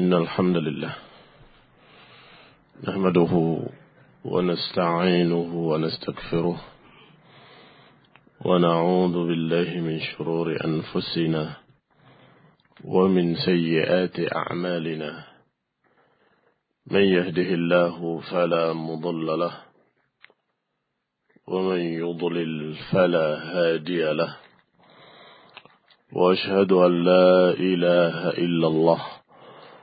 إن الحمد لله نحمده ونستعينه ونستغفره ونعوذ بالله من شرور أنفسنا ومن سيئات أعمالنا من يهده الله فلا مضل له ومن يضلل فلا هادي له وأشهد أن لا إله إلا الله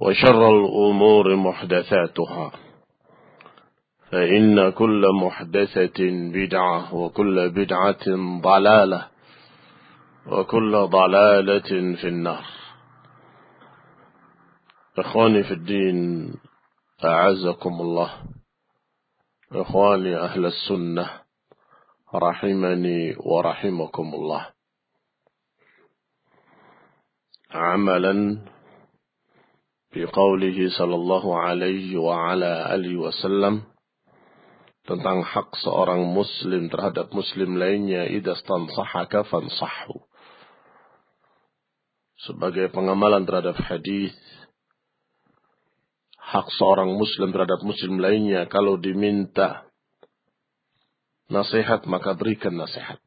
وشر الأمور محدثاتها. فإن كل محدثة بدعة وكل بدعة ضلالة وكل ضلالة في النار. إخواني في الدين أعزكم الله. إخواني أهل السنة رحمني ورحمكم الله. عملا di qawlihi sallallahu alaihi wa ala alihi wasallam tentang hak seorang muslim terhadap muslim lainnya idza stansahaka fansahhu sebagai pengamalan terhadap hadis hak seorang muslim terhadap muslim lainnya kalau diminta nasihat maka berikan nasihat.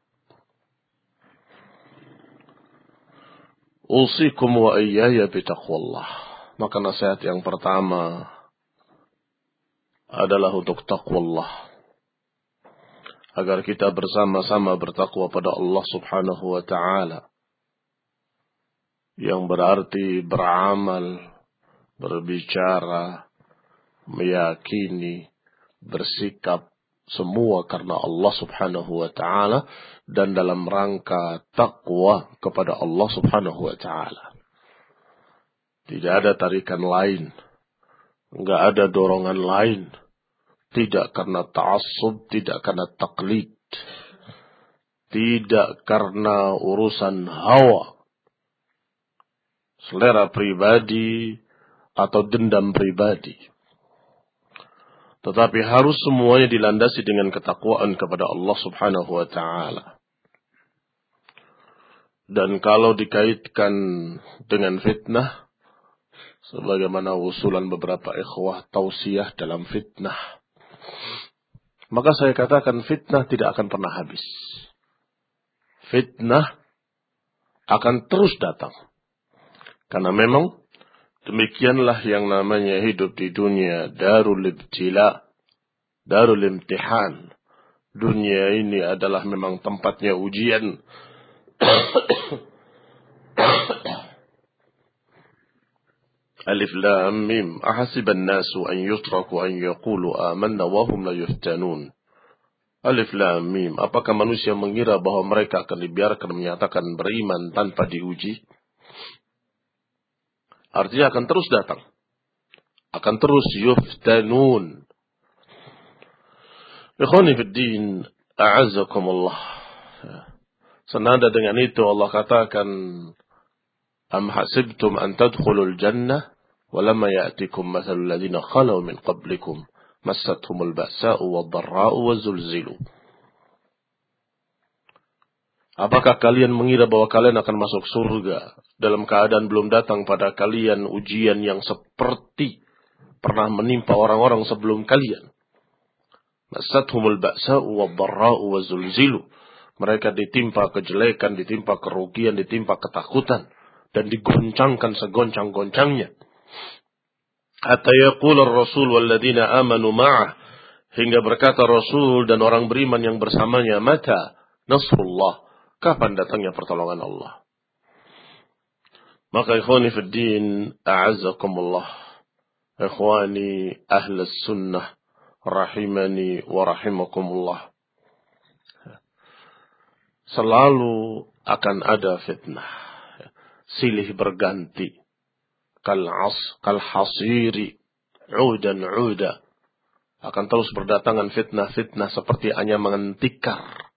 Usikum wa iyaya bitaqwallah maka nasihat yang pertama adalah untuk takwallah. Agar kita bersama-sama bertakwa pada Allah subhanahu wa ta'ala. Yang berarti beramal, berbicara, meyakini, bersikap, semua karena Allah subhanahu wa ta'ala. Dan dalam rangka takwa kepada Allah subhanahu wa ta'ala. Tidak ada tarikan lain. Enggak ada dorongan lain. Tidak karena ta'assub, tidak karena taklid. Tidak karena urusan hawa. Selera pribadi atau dendam pribadi. Tetapi harus semuanya dilandasi dengan ketakwaan kepada Allah subhanahu wa ta'ala. Dan kalau dikaitkan dengan fitnah, sebagaimana usulan beberapa ikhwah tausiah dalam fitnah. Maka saya katakan fitnah tidak akan pernah habis. Fitnah akan terus datang. Karena memang demikianlah yang namanya hidup di dunia darul ibtila, darul imtihan. Dunia ini adalah memang tempatnya ujian. ألف لام ميم أحسب الناس أن يتركوا أن يقولوا آمنا وهم لا يفتنون Alif Lam Mim. Apakah manusia mengira bahwa mereka akan dibiarkan menyatakan beriman tanpa diuji? Artinya akan terus datang. Akan terus yuftanun. Ikhwani fiddin, a'azzakumullah. Senada dengan itu Allah katakan, Am hasibtum an tadkhulul jannah, walamma ya'tikum mathalul ladina khalau min qablikum massathumul ba'sa'u wad-dharra'u wazulzilu. Apakah kalian mengira bahwa kalian akan masuk surga dalam keadaan belum datang pada kalian ujian yang seperti pernah menimpa orang-orang sebelum kalian? Massathumul ba'sa'u wad-dharra'u wazulzilu. Mereka ditimpa kejelekan, ditimpa kerugian, ditimpa ketakutan dan digoncangkan segoncang-goncangnya. Hatta yaqul ar-rasul walladzina amanu ma'ah. Hingga berkata Rasul dan orang beriman yang bersamanya, Mata Nasrullah. Kapan datangnya pertolongan Allah? Maka ikhwani fi din, a'azzakumullah. Ikhwani ahli sunnah, rahimani wa rahimakumullah. Selalu akan ada fitnah. Silih berganti kal as kal hasiri udan uda akan terus berdatangan fitnah-fitnah seperti anyaman tikar.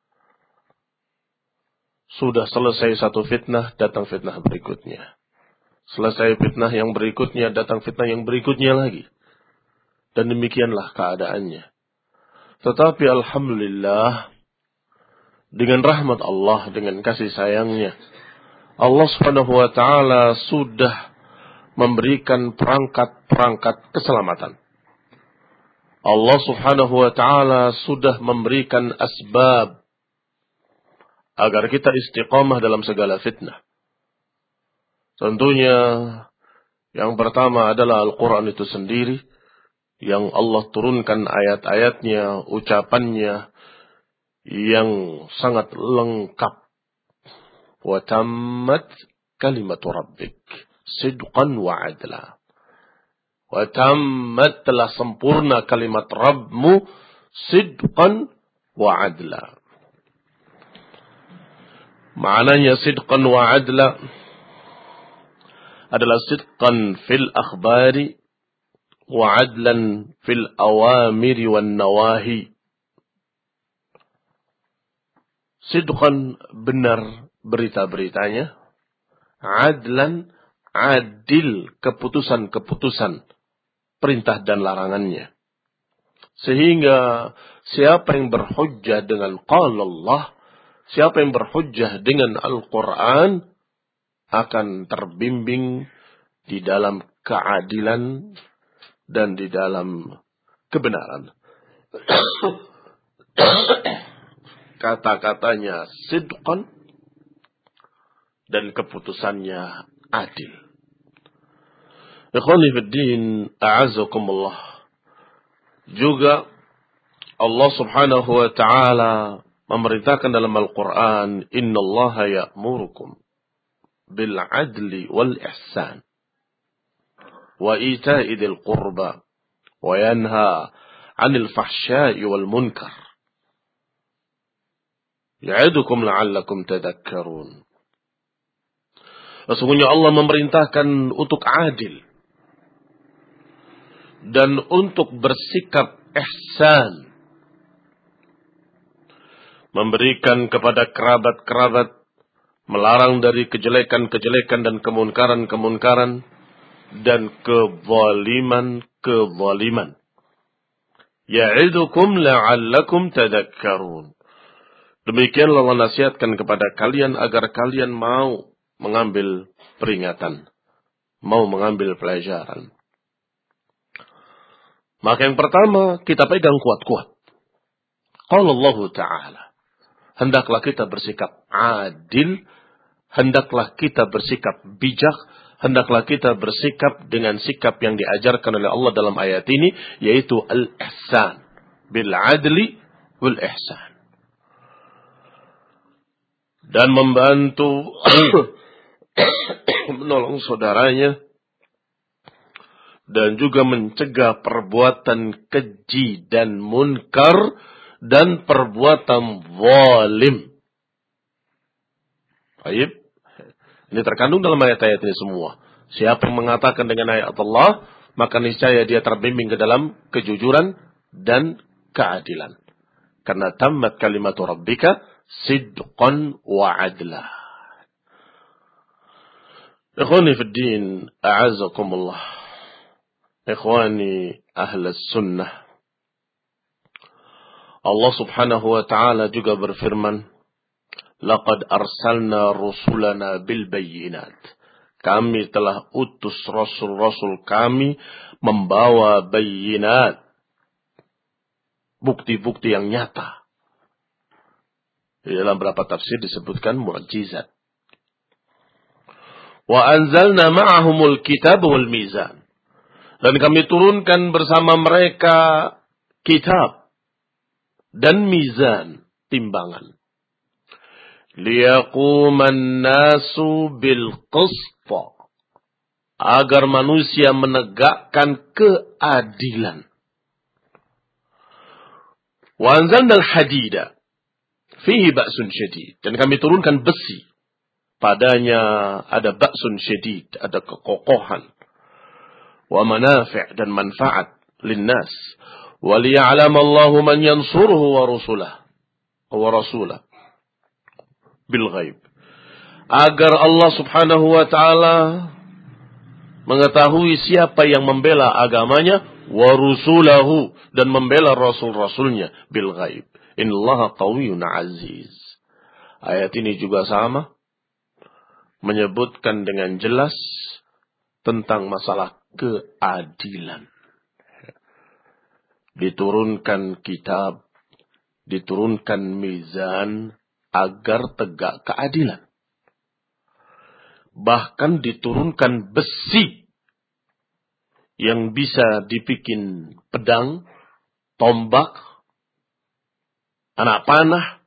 Sudah selesai satu fitnah, datang fitnah berikutnya. Selesai fitnah yang berikutnya, datang fitnah yang berikutnya lagi. Dan demikianlah keadaannya. Tetapi Alhamdulillah, dengan rahmat Allah, dengan kasih sayangnya, Allah subhanahu wa ta'ala sudah memberikan perangkat-perangkat keselamatan. Allah subhanahu wa ta'ala sudah memberikan asbab agar kita istiqamah dalam segala fitnah. Tentunya yang pertama adalah Al-Quran itu sendiri yang Allah turunkan ayat-ayatnya, ucapannya yang sangat lengkap. Rabbik sidqan wa adla. Wa tammat telah sempurna kalimat Rabbmu sidqan wa adla. Maknanya sidqan wa adla adalah sidqan fil akhbari wa adlan fil awamiri wan nawahi. Sidqan benar berita-beritanya. Adlan adil keputusan-keputusan perintah dan larangannya. Sehingga siapa yang berhujjah dengan qala Allah, siapa yang berhujjah dengan Al-Quran, akan terbimbing di dalam keadilan dan di dalam kebenaran. Kata-katanya sidqan dan keputusannya adil. Ikhwani fiddin, a'azakumullah. Juga Allah subhanahu wa ta'ala memerintahkan dalam Al-Quran, Inna Allah ya'murukum bil adli wal ihsan wa ita'i dhil qurba wa yanha 'anil fahsya'i wal munkar. Ya'idukum la'allakum tadakkarun. Sesungguhnya Allah memerintahkan untuk adil dan untuk bersikap ihsan. Memberikan kepada kerabat-kerabat, melarang dari kejelekan-kejelekan dan kemunkaran-kemunkaran, dan kezaliman-kezaliman. Ya'idukum la'allakum tadakkarun. Demikianlah Allah nasihatkan kepada kalian agar kalian mau mengambil peringatan. Mau mengambil pelajaran. Maka yang pertama kita pegang kuat-kuat. Kalau Allah Ta'ala. Hendaklah kita bersikap adil. Hendaklah kita bersikap bijak. Hendaklah kita bersikap dengan sikap yang diajarkan oleh Allah dalam ayat ini. Yaitu al-ihsan. Bil-adli wal-ihsan. Dan membantu menolong saudaranya dan juga mencegah perbuatan keji dan munkar dan perbuatan zalim. Baik. Ini terkandung dalam ayat-ayat ini semua. Siapa mengatakan dengan ayat Allah, maka niscaya dia terbimbing ke dalam kejujuran dan keadilan. Karena tamat kalimat rabbika sidqan wa adla. Ikhwani fi din, a'azakumullah. Ikhwani ahli sunnah. Allah subhanahu wa ta'ala juga berfirman, Laqad arsalna rusulana bil. Kami telah utus rasul-rasul kami membawa bayinat. Bukti-bukti yang nyata. Di dalam beberapa tafsir disebutkan mukjizat. Wa anzalna ma'ahumul kitab wal mizan. Dan kami turunkan bersama mereka kitab dan mizan timbangan. Liyaquman nasu bil qista. Agar manusia menegakkan keadilan. Wanzan dan hadida. Fihi ba'sun syedid. Dan kami turunkan besi. Padanya ada baksun syedid, ada kekokohan. Wa manafi' dan manfaat linnas. Waliya'lam Allahu man yansuruhu wa rusulah. Wa rasulah. Bil ghaib. Agar Allah subhanahu wa ta'ala mengetahui siapa yang membela agamanya wa rusulahu dan membela rasul-rasulnya bil ghaib. Innallaha qawiyun aziz. Ayat ini juga sama menyebutkan dengan jelas tentang masalah keadilan diturunkan kitab, diturunkan mizan agar tegak keadilan. Bahkan diturunkan besi yang bisa dibikin pedang, tombak, anak panah,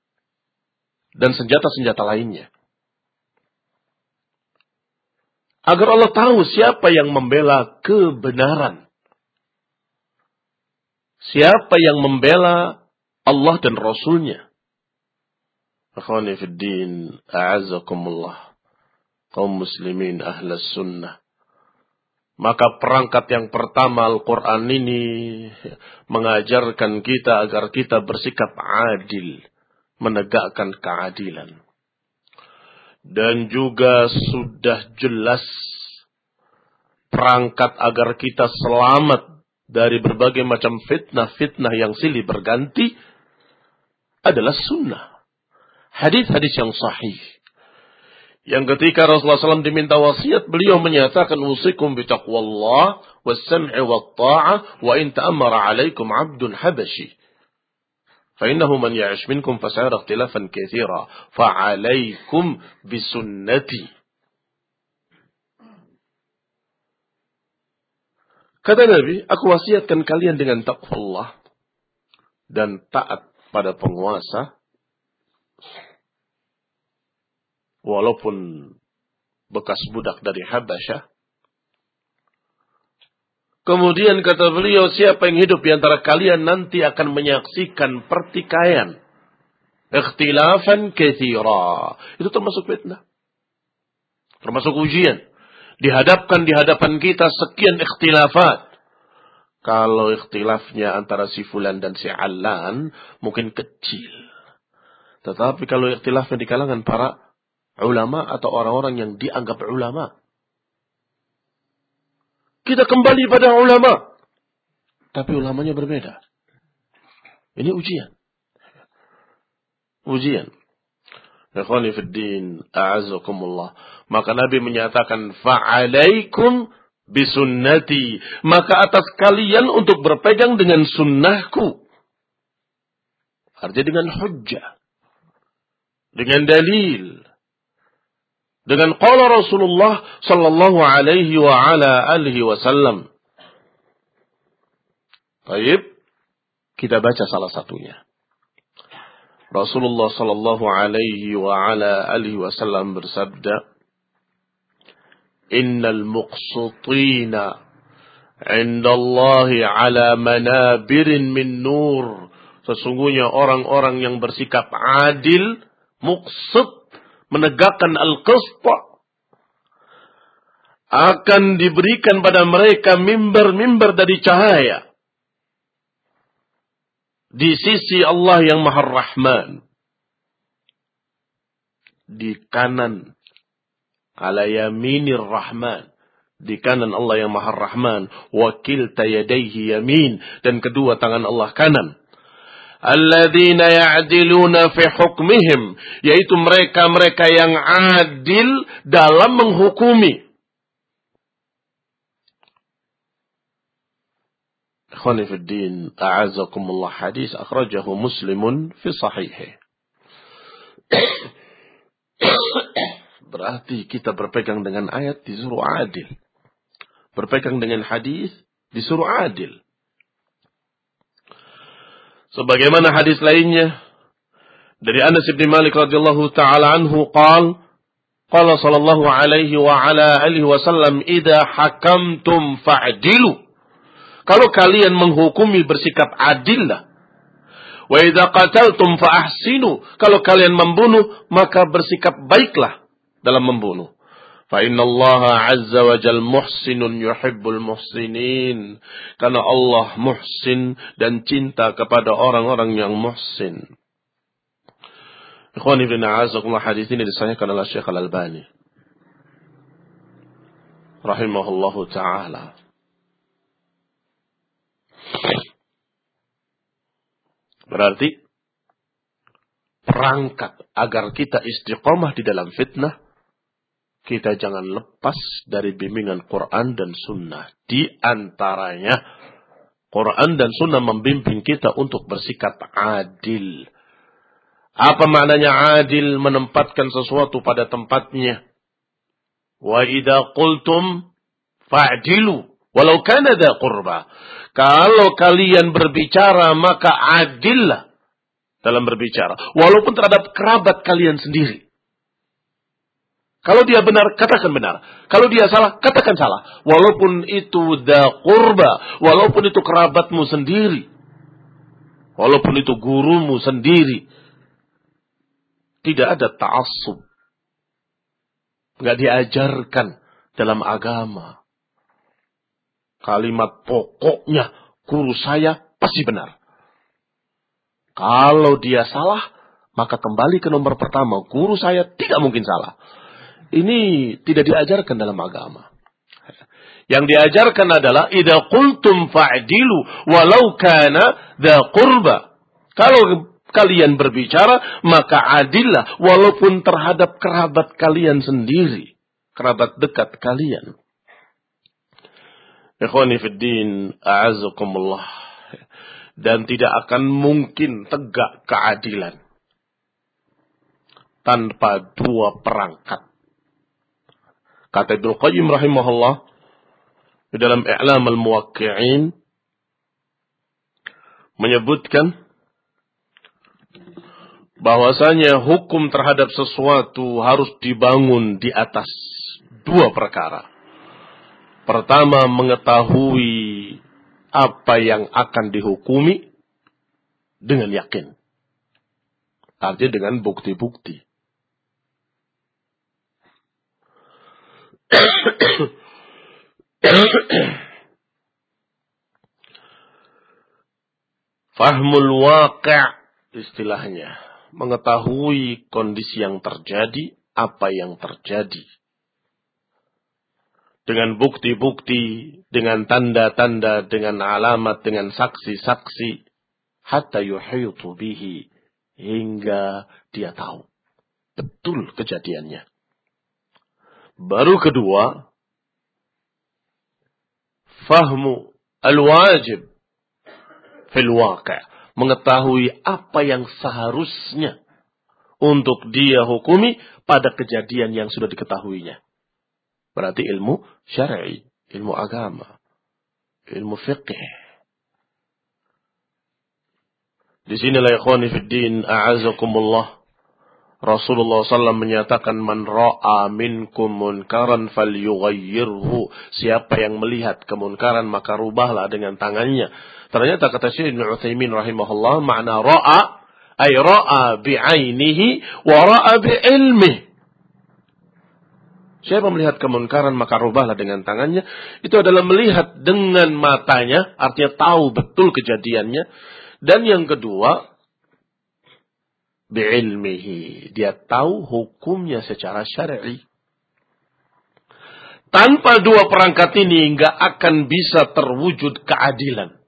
dan senjata-senjata lainnya. Agar Allah tahu siapa yang membela kebenaran Siapa yang membela Allah dan Rasulnya? Akhwani fi din, a'azakumullah. Kaum muslimin ahlas sunnah. Maka perangkat yang pertama Al-Quran ini mengajarkan kita agar kita bersikap adil. Menegakkan keadilan. Dan juga sudah jelas perangkat agar kita selamat dari berbagai macam fitnah-fitnah yang silih berganti adalah sunnah. Hadis-hadis yang sahih. Yang ketika Rasulullah SAW diminta wasiat, beliau menyatakan usikum bitaqwallah was-sam'i wat-ta'ah wa in 'alaikum 'abdun habashi. فإنه من يعش منكم فسيرى اختلافا كثيرا فعليكم بسنتي Kata Nabi, aku wasiatkan kalian dengan takwa Allah dan taat pada penguasa walaupun bekas budak dari Habasyah. Kemudian kata beliau, siapa yang hidup di antara kalian nanti akan menyaksikan pertikaian. Ikhtilafan kethira. Itu termasuk fitnah. Termasuk ujian dihadapkan di hadapan kita sekian ikhtilafat. Kalau ikhtilafnya antara si fulan dan si alan mungkin kecil. Tetapi kalau ikhtilafnya di kalangan para ulama atau orang-orang yang dianggap ulama. Kita kembali pada ulama. Tapi ulamanya berbeda. Ini ujian. Ujian. Ikhwani fi din, a'azakumullah. Maka Nabi menyatakan, fa'alaikum bisunnati. Maka atas kalian untuk berpegang dengan sunnahku. Artinya dengan hujjah. Dengan dalil. Dengan qala Rasulullah sallallahu alaihi wa ala alihi wasallam. Baik, kita baca salah satunya. Rasulullah sallallahu alaihi wa ala alihi wasallam bersabda, "Innal muqsitina 'inda Allah 'ala manabirin min nur Sesungguhnya orang-orang yang bersikap adil, muksud, menegakkan al-qista, akan diberikan pada mereka mimbar-mimbar dari cahaya. Di sisi Allah yang Maha Rahman. Di kanan. Ala yaminir Rahman di kanan Allah yang Maha Rahman, wakil tayadaihi yamin dan kedua tangan Allah kanan. Alladzina ya'diluna fi hukmihim, yaitu mereka-mereka yang adil dalam menghukumi. Ikhwani fi din, a'azakumullah hadis akhrajahu Muslimun fi sahihih. Berarti kita berpegang dengan ayat disuruh adil berpegang dengan hadis disuruh adil. Sebagaimana hadis lainnya dari Anas bin Malik radhiyallahu taala anhu qal qala sallallahu alaihi wa ala alihi wasallam idza hakamtum fa'dilu kalau kalian menghukumi bersikap adillah wa idza qataltum fa kalau kalian membunuh maka bersikap baiklah dalam membunuh فإن الله عز وجل محسن يحب المحسنين karena Allah muhsin dan cinta kepada orang-orang yang muhsin Ikhwan ibn a'azakumullah hadis ini disahihkan oleh Syekh Al-Albani rahimahullahu taala Berarti perangkat agar kita istiqomah di dalam fitnah kita jangan lepas dari bimbingan Quran dan Sunnah. Di antaranya, Quran dan Sunnah membimbing kita untuk bersikap adil. Apa maknanya adil? Menempatkan sesuatu pada tempatnya. Wa idha qultum fa'dilu. Walau kana da qurba. Kalau kalian berbicara, maka adillah dalam berbicara. Walaupun terhadap kerabat kalian sendiri. Kalau dia benar, katakan benar. Kalau dia salah, katakan salah. Walaupun itu da kurba, walaupun itu kerabatmu sendiri. Walaupun itu gurumu sendiri. Tidak ada ta'assub. Nggak diajarkan dalam agama. Kalimat pokoknya, guru saya pasti benar. Kalau dia salah, maka kembali ke nomor pertama. Guru saya tidak mungkin salah. Ini tidak diajarkan dalam agama. Yang diajarkan adalah idza qultum fa'dilu walau kana dza qurba. Kalau kalian berbicara maka adillah walaupun terhadap kerabat kalian sendiri, kerabat dekat kalian. Ikhwani fid din. Dan tidak akan mungkin tegak keadilan tanpa dua perangkat. Kata Ibnu Qayyim rahimahullah di dalam I'lam al-Muwaqqi'in menyebutkan bahwasanya hukum terhadap sesuatu harus dibangun di atas dua perkara. Pertama, mengetahui apa yang akan dihukumi dengan yakin. Artinya dengan bukti-bukti. Fahmul waqi' istilahnya. Mengetahui kondisi yang terjadi, apa yang terjadi. Dengan bukti-bukti, dengan tanda-tanda, dengan alamat, dengan saksi-saksi. Hatta yuhitu bihi. Hingga dia tahu. Betul kejadiannya. Baru kedua, fahmu al-wajib fil waqi' mengetahui apa yang seharusnya untuk dia hukumi pada kejadian yang sudah diketahuinya. Berarti ilmu syar'i, ilmu agama, ilmu fiqh. Di sini la ikhwani fid din a'azakumullah Rasulullah SAW menyatakan man ra'a minkum munkaran falyughayyirhu. Siapa yang melihat kemunkaran maka rubahlah dengan tangannya. Ternyata kata Syekh Ibn Utsaimin rahimahullah makna ra'a ay ra'a bi'ainihi wa ra'a bi'ilmihi. Siapa melihat kemunkaran maka rubahlah dengan tangannya. Itu adalah melihat dengan matanya, artinya tahu betul kejadiannya. Dan yang kedua, bi'ilmihi. Dia tahu hukumnya secara syar'i. Tanpa dua perangkat ini nggak akan bisa terwujud keadilan.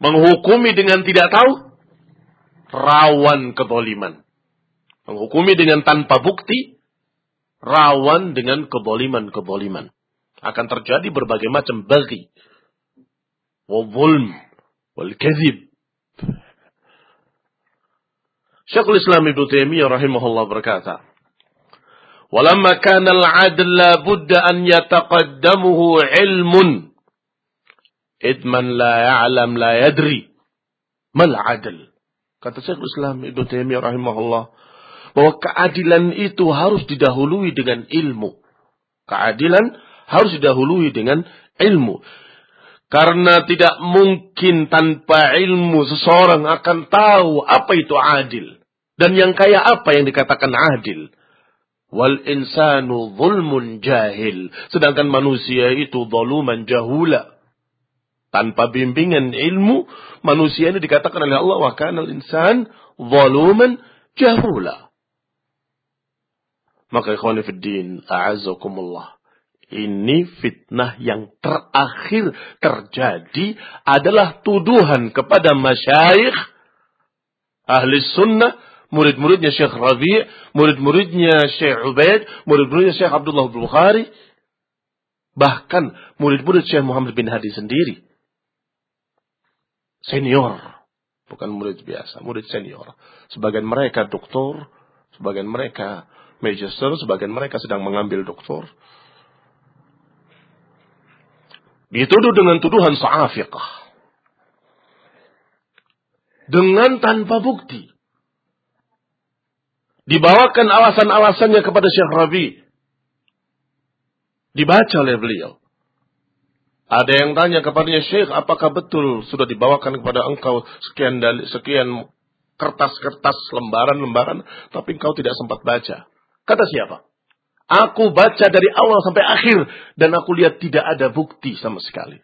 Menghukumi dengan tidak tahu, rawan keboliman. Menghukumi dengan tanpa bukti, rawan dengan keboliman-keboliman. Akan terjadi berbagai macam bagi. Wal-zulm. Wal-kezib. Syekhul Islam Ibnu Taimiyah rahimahullah berkata, "Walamma kana al-'adl la budda an yataqaddamuhu 'ilmun." Idman la ya'lam la yadri. Mal 'adl? Kata Syekhul Islam Ibnu Taimiyah rahimahullah, bahwa keadilan itu harus didahului dengan ilmu. Keadilan harus didahului dengan ilmu. Karena tidak mungkin tanpa ilmu seseorang akan tahu apa itu adil. Dan yang kaya apa yang dikatakan adil. Wal insanu zulmun jahil. Sedangkan manusia itu zaluman jahula. Tanpa bimbingan ilmu, manusia ini dikatakan oleh Allah, wa kana insan zaluman jahula. Maka ikhwan fiddin, a'azakumullah. Ini fitnah yang terakhir terjadi adalah tuduhan kepada masyayikh ahli sunnah, murid-muridnya Syekh Rabi', murid-muridnya Syekh Ubaid, murid-muridnya Syekh Abdullah Bukhari, bahkan murid-murid Syekh Muhammad bin Hadi sendiri. Senior, bukan murid biasa, murid senior. Sebagian mereka doktor, sebagian mereka magister, sebagian mereka sedang mengambil doktor. Dituduh dengan tuduhan sa'afiqah. Dengan tanpa bukti. Dibawakan alasan-alasannya kepada Syekh Rabi. Dibaca oleh beliau. Ada yang tanya kepadanya Syekh, apakah betul sudah dibawakan kepada engkau sekian sekian kertas-kertas lembaran-lembaran, tapi engkau tidak sempat baca. Kata siapa? Aku baca dari awal sampai akhir dan aku lihat tidak ada bukti sama sekali.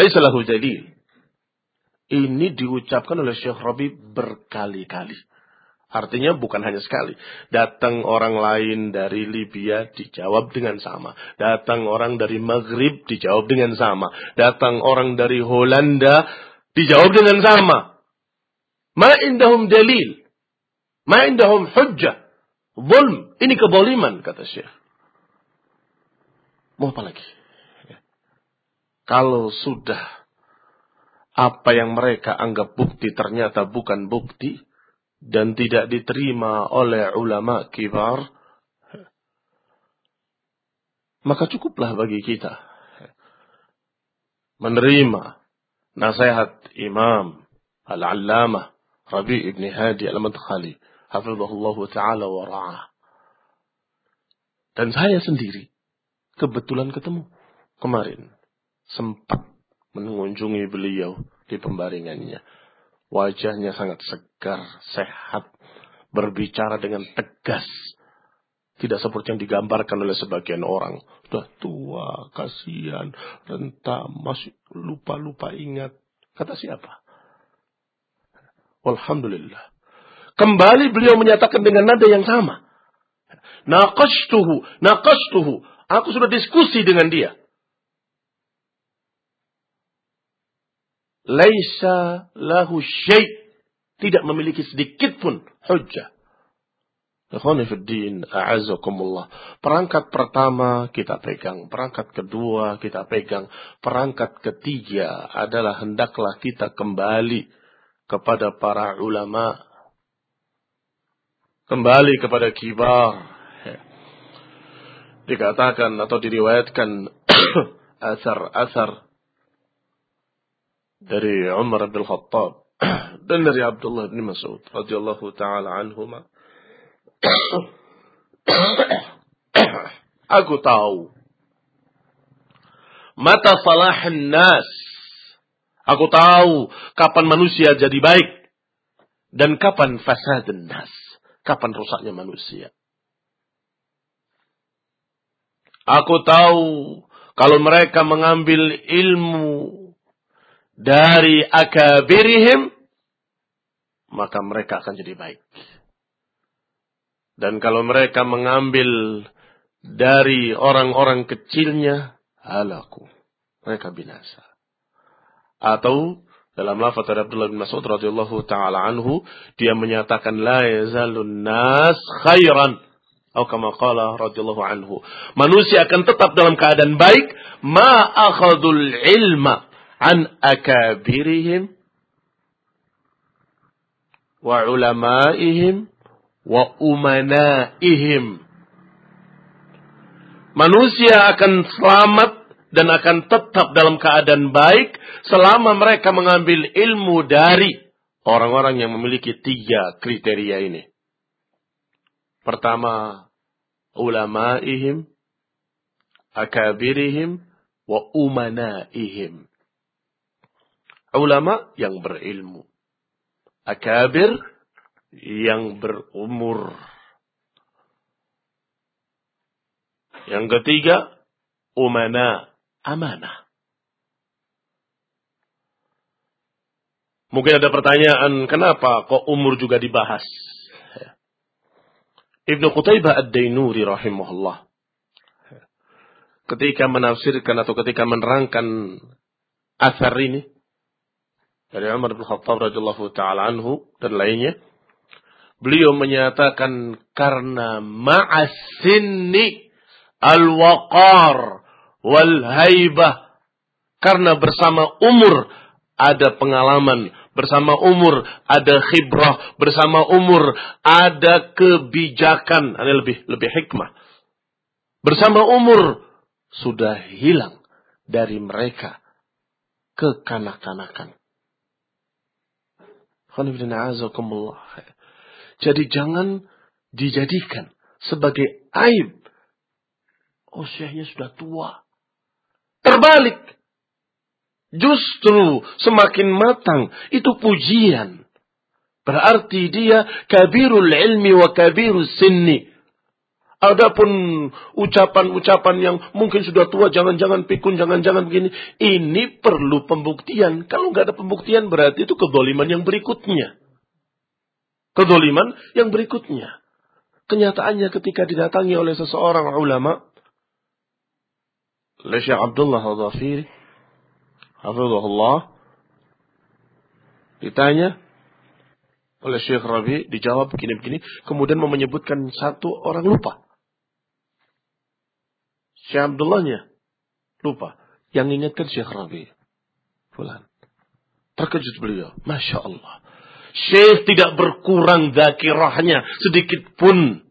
Laisalahu jadi. Ini diucapkan oleh Syekh Rabi berkali-kali. Artinya bukan hanya sekali. Datang orang lain dari Libya dijawab dengan sama. Datang orang dari Maghrib dijawab dengan sama. Datang orang dari Holanda dijawab dengan sama. Ma indahum dalil. Ma indahum hujjah. Zulm. Ini keboliman, kata Syekh. Mau apa lagi? Ya. Kalau sudah apa yang mereka anggap bukti ternyata bukan bukti dan tidak diterima oleh ulama kibar, maka cukuplah bagi kita menerima nasihat Imam Al-Allamah Rabi' ibn Hadi Al-Madkhali hafizahullah taala wa ra'ah. Dan saya sendiri kebetulan ketemu kemarin sempat mengunjungi beliau di pembaringannya. Wajahnya sangat segar, sehat, berbicara dengan tegas. Tidak seperti yang digambarkan oleh sebagian orang. Sudah tua, kasihan, rentam, masih lupa-lupa ingat. Kata siapa? Alhamdulillah. Kembali beliau menyatakan dengan nada yang sama. Naqashtuhu, naqashtuhu. Aku sudah diskusi dengan dia. Laisa lahu syai' tidak memiliki sedikit pun hujjah. Perangkat pertama kita pegang, perangkat kedua kita pegang, perangkat ketiga adalah hendaklah kita kembali kepada para ulama kembali kepada kibar. Dikatakan atau diriwayatkan asar-asar dari Umar bin Khattab dan dari Abdullah bin Mas'ud radhiyallahu taala anhuma Aku tahu mata salahan nas. Aku tahu kapan manusia jadi baik dan kapan fasad nas. Kapan rusaknya manusia. Aku tahu kalau mereka mengambil ilmu dari akabirihim, maka mereka akan jadi baik. Dan kalau mereka mengambil dari orang-orang kecilnya, halaku. Mereka binasa. Atau dalam lafaz dari Abdullah bin Mas'ud radhiyallahu taala anhu, dia menyatakan la yazalun nas khairan. Atau kama qala radhiyallahu anhu. Manusia akan tetap dalam keadaan baik ma akhadul ilma an akabirihim wa ulamaihim wa umanaihim. Manusia akan selamat dan akan tetap dalam keadaan baik selama mereka mengambil ilmu dari orang-orang yang memiliki tiga kriteria ini. Pertama, ulamaihim, akabirihim, wa umanaihim. Ulama yang berilmu. Akabir yang berumur. Yang ketiga, umana, amanah. Mungkin ada pertanyaan, kenapa kok umur juga dibahas? Ibnu Qutaibah Ad-Dainuri rahimahullah. Ketika menafsirkan atau ketika menerangkan asar ini, dari Umar bin Khattab radhiyallahu taala anhu dan lainnya, Beliau menyatakan karena ma'asinni al-waqar wal haibah. Karena bersama umur ada pengalaman, bersama umur ada khibrah, bersama umur ada kebijakan, ini lebih lebih hikmah. Bersama umur sudah hilang dari mereka kekanak-kanakan. Jadi jangan dijadikan sebagai aib. Oh syekhnya sudah tua. Terbalik. Justru semakin matang itu pujian. Berarti dia kabirul ilmi wa kabirul sinni. Adapun ucapan-ucapan yang mungkin sudah tua, jangan-jangan pikun, jangan-jangan begini. Ini perlu pembuktian. Kalau nggak ada pembuktian berarti itu kedoliman yang berikutnya kedoliman yang berikutnya. Kenyataannya ketika didatangi oleh seseorang ulama, oleh Syekh Abdullah Al-Dhafiri, Hafizullah, ditanya oleh Syekh Rabi, dijawab begini-begini, kemudian mau menyebutkan satu orang lupa. Syekh Abdullahnya lupa. Yang ingatkan Syekh Rabi. Fulan. Terkejut beliau. Masya Allah. Syekh tidak berkurang zakirahnya sedikit pun.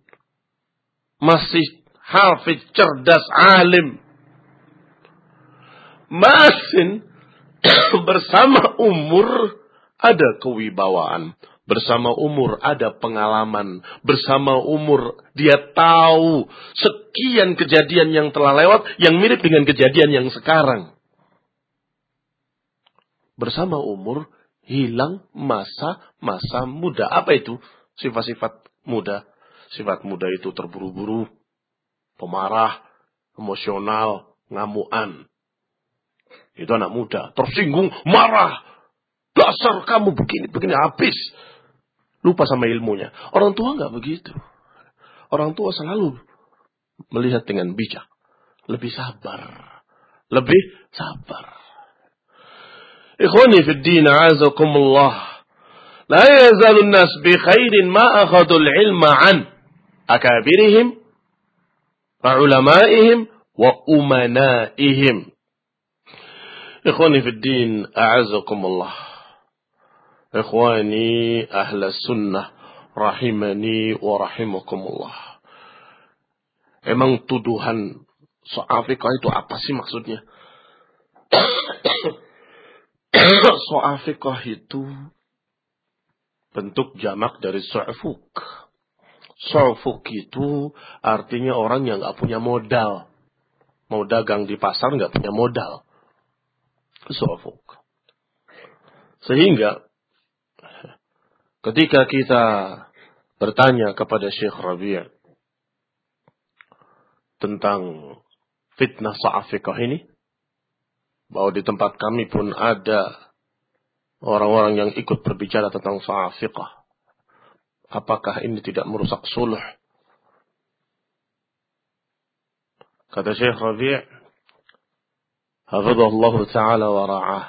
Masih hafiz, cerdas, alim. Masin bersama umur ada kewibawaan. Bersama umur ada pengalaman. Bersama umur dia tahu sekian kejadian yang telah lewat yang mirip dengan kejadian yang sekarang. Bersama umur hilang masa-masa muda. Apa itu? Sifat-sifat muda. Sifat muda itu terburu-buru, pemarah, emosional, ngamuan. Itu anak muda. Tersinggung, marah. Dasar kamu begini-begini habis. Lupa sama ilmunya. Orang tua nggak begitu. Orang tua selalu melihat dengan bijak. Lebih sabar. Lebih sabar. Ikhwani fid din azakumullah. La yazalun nas bi khairin ma akhadul ilma an akabirihim wa ulamaihim wa umanaihim. Ikhwani fi din, a'azakumullah. Ikhwani ahla sunnah, rahimani wa rahimakumullah. Emang tuduhan so'afika itu apa sih maksudnya? so'afika itu bentuk jamak dari so'fuk. So'fuk itu artinya orang yang nggak punya modal. Mau dagang di pasar nggak punya modal. Su'fuk. Sehingga ketika kita bertanya kepada Syekh Rabi' tentang fitnah sa'afikah ini, bahwa di tempat kami pun ada orang-orang yang ikut berbicara tentang sa'afikah. Apakah ini tidak merusak suluh? Kata Syekh Rabi' Hafizahullah Ta'ala wa ra'ah.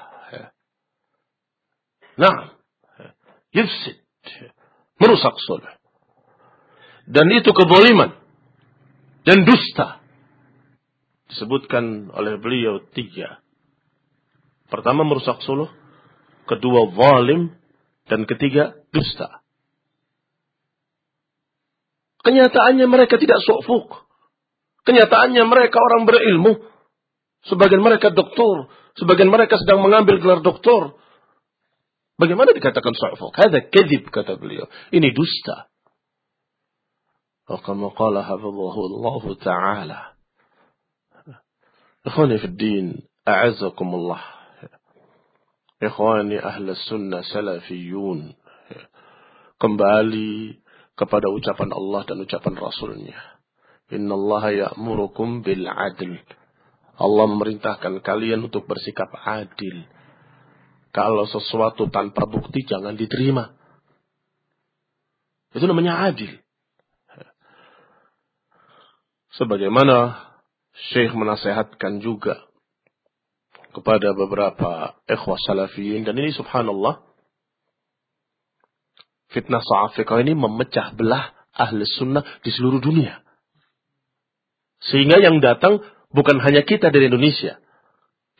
Nah, yufsid. Merusak suluh. Dan itu keboliman. Dan dusta. Disebutkan oleh beliau tiga. Pertama merusak suluh. Kedua zalim. Dan ketiga dusta. Kenyataannya mereka tidak sofuk. Kenyataannya mereka orang berilmu. Sebagian mereka doktor, sebagian mereka sedang mengambil gelar doktor. Bagaimana dikatakan sa'fuk? Hada kadhib kata beliau. Ini dusta. Kama qala hafadhahullah ta'ala. Ikhwani fi din, a'azakumullah. Ikhwani ahla sunnah salafiyun. Kembali kepada ucapan Allah dan ucapan Rasulnya. Inna Allah ya'murukum bil adl Allah memerintahkan kalian untuk bersikap adil. Kalau sesuatu tanpa bukti jangan diterima. Itu namanya adil. Sebagaimana Syekh menasehatkan juga kepada beberapa ikhwah salafiyin. Dan ini subhanallah. Fitnah sa'afiqah ini memecah belah ahli sunnah di seluruh dunia. Sehingga yang datang bukan hanya kita dari Indonesia.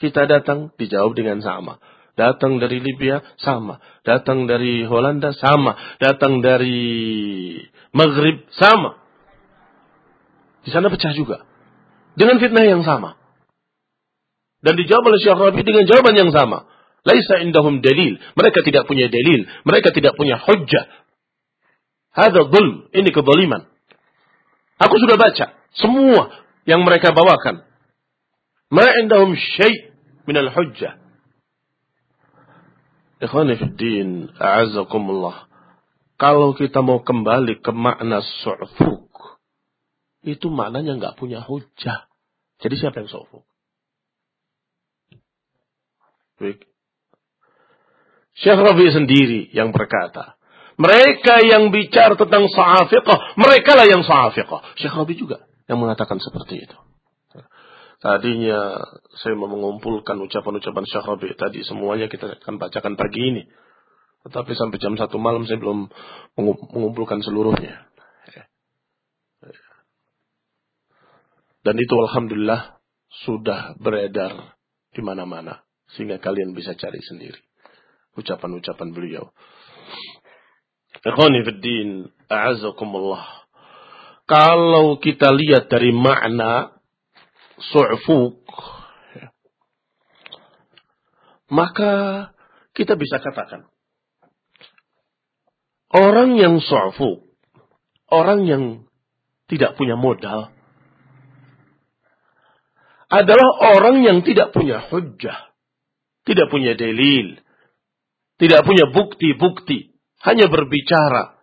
Kita datang dijawab dengan sama. Datang dari Libya sama. Datang dari Holanda sama. Datang dari Maghrib sama. Di sana pecah juga. Dengan fitnah yang sama. Dan dijawab oleh Syekh Rabi dengan jawaban yang sama. Laisa indahum dalil. Mereka tidak punya dalil. Mereka tidak punya hujjah. Hada dhulm. Ini kezaliman. Aku sudah baca. Semua yang mereka bawakan. Ma indahum syai' minal hujjah. Ikhwani fi din, a'azakumullah. Kalau kita mau kembali ke makna su'fuk, itu maknanya nggak punya hujah. Jadi siapa yang su'fuk? Baik. Syekh Rabi sendiri yang berkata, mereka yang bicara tentang sa'afiqah, mereka lah yang sa'afiqah. Syekh Rabi juga yang mengatakan seperti itu. Tadinya saya mau mengumpulkan ucapan-ucapan Syekh Rabi tadi semuanya kita akan bacakan pagi ini. Tetapi sampai jam satu malam saya belum mengumpulkan seluruhnya. Dan itu Alhamdulillah sudah beredar di mana-mana. Sehingga kalian bisa cari sendiri. Ucapan-ucapan beliau. Ikhwani fiddin, a'azakumullah. Kalau kita lihat dari makna su'fuk, maka kita bisa katakan orang yang su'fuk, orang yang tidak punya modal, adalah orang yang tidak punya hujjah, tidak punya dalil, tidak punya bukti-bukti, hanya berbicara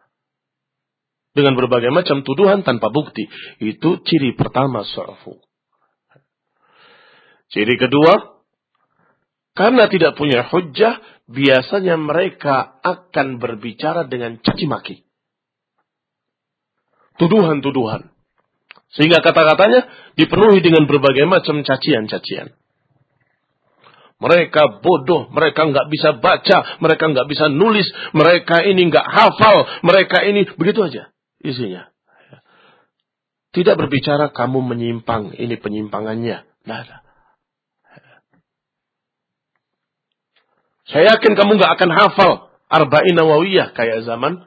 dengan berbagai macam tuduhan tanpa bukti. Itu ciri pertama su'fu. Ciri kedua, karena tidak punya hujjah, biasanya mereka akan berbicara dengan caci maki. Tuduhan-tuduhan. Sehingga kata-katanya dipenuhi dengan berbagai macam cacian-cacian. Mereka bodoh, mereka nggak bisa baca, mereka nggak bisa nulis, mereka ini nggak hafal, mereka ini begitu aja isinya. Tidak berbicara kamu menyimpang, ini penyimpangannya. Nah, ada. Saya yakin kamu nggak akan hafal Arba'in Nawawiyah kayak zaman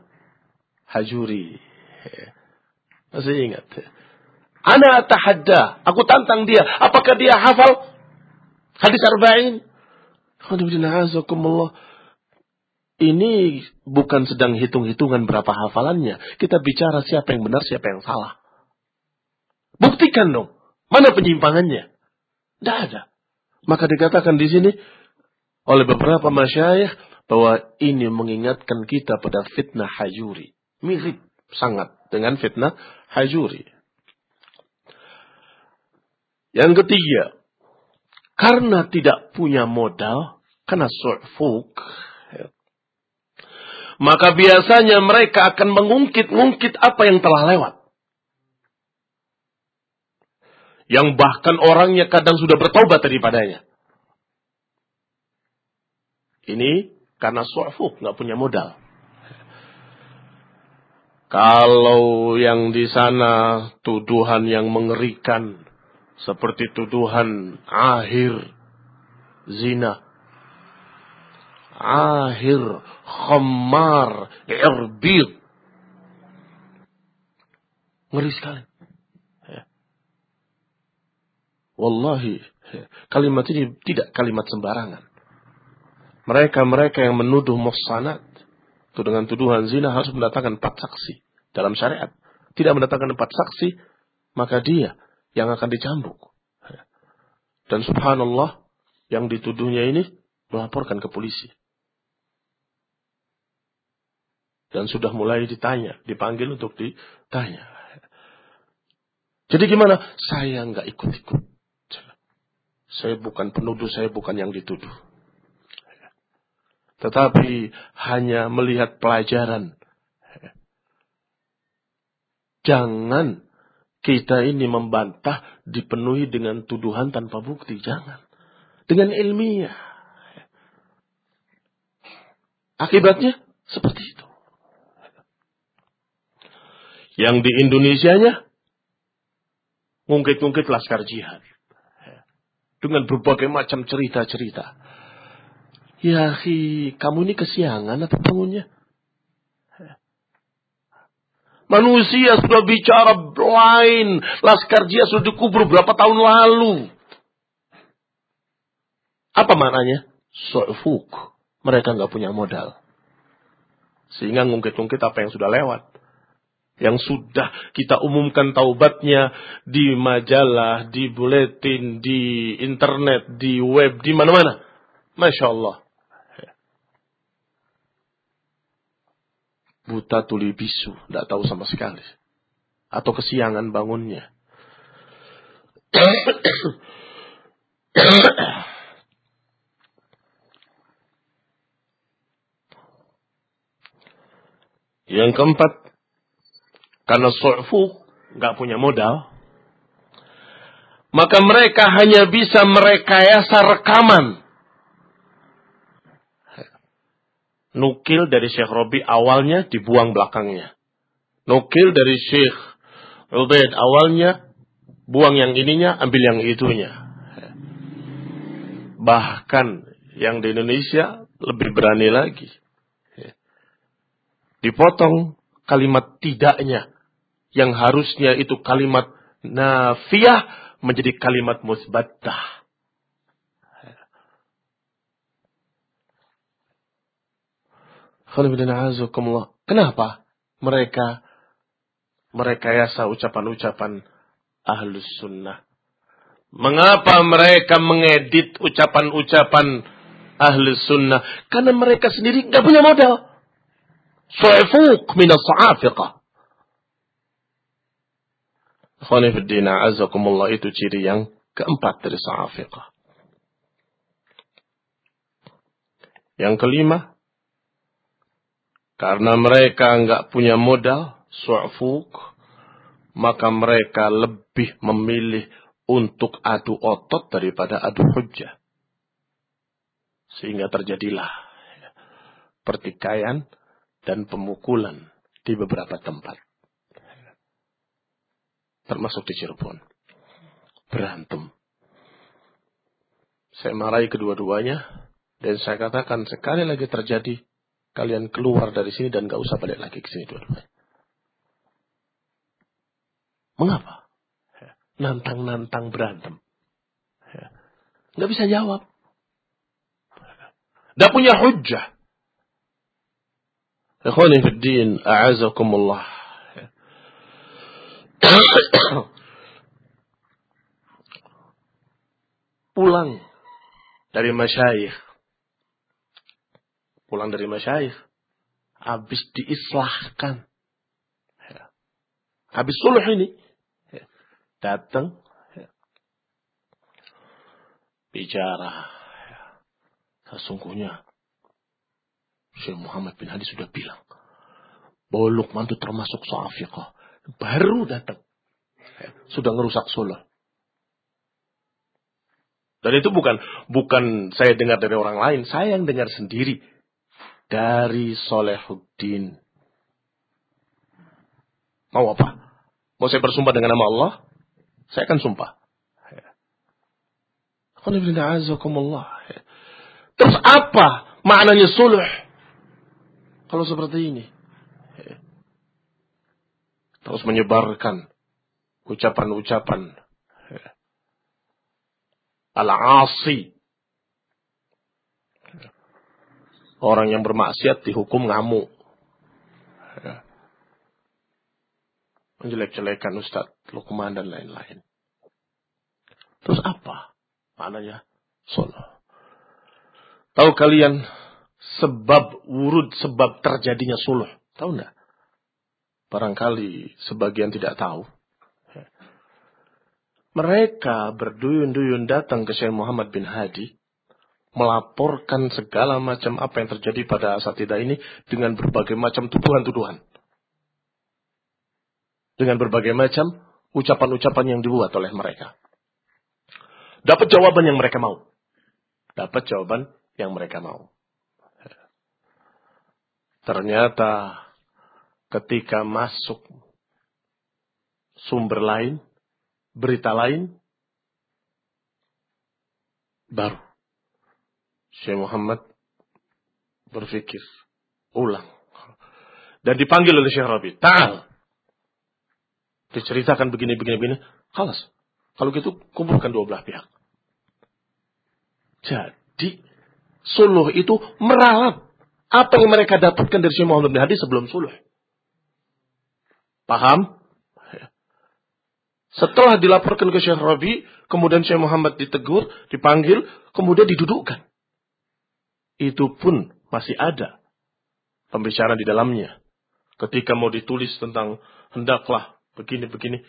Hajuri. Masih ingat? Ana tahadda. Aku tantang dia. Apakah dia hafal hadis arba'in? Ini bukan sedang hitung-hitungan berapa hafalannya. Kita bicara siapa yang benar, siapa yang salah. Buktikan dong. Mana penyimpangannya? Tidak ada. Maka dikatakan di sini oleh beberapa masyayikh bahwa ini mengingatkan kita pada fitnah hajuri. Mirip sangat dengan fitnah hajuri. Yang ketiga, karena tidak punya modal, karena su'fuk, maka biasanya mereka akan mengungkit-ungkit apa yang telah lewat. Yang bahkan orangnya kadang sudah bertobat daripadanya. Ini karena su'fuk, nggak punya modal. Kalau yang di sana tuduhan yang mengerikan, seperti tuduhan akhir zina. Akhir khamar irbid. Ngeri sekali. Ya. Wallahi, kalimat ini tidak kalimat sembarangan. Mereka-mereka yang menuduh muhsanat itu dengan tuduhan zina harus mendatangkan empat saksi dalam syariat. Tidak mendatangkan empat saksi, maka dia yang akan dicambuk. Dan subhanallah, yang dituduhnya ini melaporkan ke polisi. Dan sudah mulai ditanya, dipanggil untuk ditanya. Jadi gimana? Saya nggak ikut-ikut. Saya bukan penuduh, saya bukan yang dituduh. Tetapi hanya melihat pelajaran. Jangan kita ini membantah dipenuhi dengan tuduhan tanpa bukti. Jangan. Dengan ilmiah. Akibatnya seperti itu. Yang di Indonesia-nya ngungkit-ngungkit laskar jihad. Dengan berbagai macam cerita-cerita. Ya, kamu ini kesiangan atau bangunnya? Manusia sudah bicara lain. Laskar Jihad sudah dikubur berapa tahun lalu. Apa maknanya? Su'fuk. Mereka nggak punya modal. Sehingga ngungkit-ngungkit apa yang sudah lewat. Yang sudah kita umumkan taubatnya di majalah, di buletin, di internet, di web, di mana-mana. Masya Allah. buta tuli bisu, tidak tahu sama sekali. Atau kesiangan bangunnya. Yang keempat, karena su'fu nggak punya modal, maka mereka hanya bisa merekayasa rekaman Nukil dari Syekh Robi awalnya dibuang belakangnya. Nukil dari Syekh Ubaid awalnya buang yang ininya, ambil yang itunya. Bahkan yang di Indonesia lebih berani lagi. Dipotong kalimat tidaknya. Yang harusnya itu kalimat nafiyah menjadi kalimat musbattah. Kenapa mereka merekayasa ucapan-ucapan ahlus sunnah? Mengapa mereka mengedit ucapan-ucapan ahlus sunnah? Karena mereka sendiri nggak punya modal. Su'fuk minas sa'afiqah. Khonifuddina azakumullah itu ciri yang keempat dari sa'afiqah. Yang kelima, karena mereka nggak punya modal, su'fuk, maka mereka lebih memilih untuk adu otot daripada adu hujah. Sehingga terjadilah pertikaian dan pemukulan di beberapa tempat. Termasuk di Cirebon. Berantem. Saya marahi kedua-duanya. Dan saya katakan sekali lagi terjadi kalian keluar dari sini dan gak usah balik lagi ke sini dua-duanya. Mengapa? Nantang-nantang berantem. Gak bisa jawab. Gak punya hujah. Ikhwani fi din, a'azakumullah. Pulang dari masyayikh. Pulang dari masyayikh. Habis diislahkan. Habis suluh ini. Datang. Bicara. Sesungguhnya. Syekh Muhammad bin Hadi sudah bilang. Bahwa Luqman itu termasuk so'afiqah. Baru datang. Sudah ngerusak suluh. Dan itu bukan bukan saya dengar dari orang lain, saya yang dengar sendiri dari Solehuddin. Mau apa? Mau saya bersumpah dengan nama Allah? Saya akan sumpah. Terus apa maknanya suluh? Kalau seperti ini. Terus menyebarkan ucapan-ucapan al-asi. Orang yang bermaksiat dihukum ngamuk. Menjelek-jelekan Ustaz Lukman dan lain-lain. Terus apa maknanya solo? Tahu kalian sebab wurud, sebab terjadinya suluh? Tahu enggak? Barangkali sebagian tidak tahu. Mereka berduyun-duyun datang ke Syekh Muhammad bin Hadi melaporkan segala macam apa yang terjadi pada asatidah ini dengan berbagai macam tuduhan-tuduhan. Dengan berbagai macam ucapan-ucapan yang dibuat oleh mereka. Dapat jawaban yang mereka mau. Dapat jawaban yang mereka mau. Ternyata ketika masuk sumber lain, berita lain, baru Syekh Muhammad berpikir ulang dan dipanggil oleh Syekh Rabi, "Ta'al." Diceritakan begini begini begini. Kalas. Kalau gitu kumpulkan dua belah pihak. Jadi suluh itu meralat apa yang mereka dapatkan dari Syekh Muhammad bin Hadi sebelum suluh. Paham? Setelah dilaporkan ke Syekh Rabi, kemudian Syekh Muhammad ditegur, dipanggil, kemudian didudukkan. Itu pun masih ada pembicaraan di dalamnya. Ketika mau ditulis tentang hendaklah begini-begini,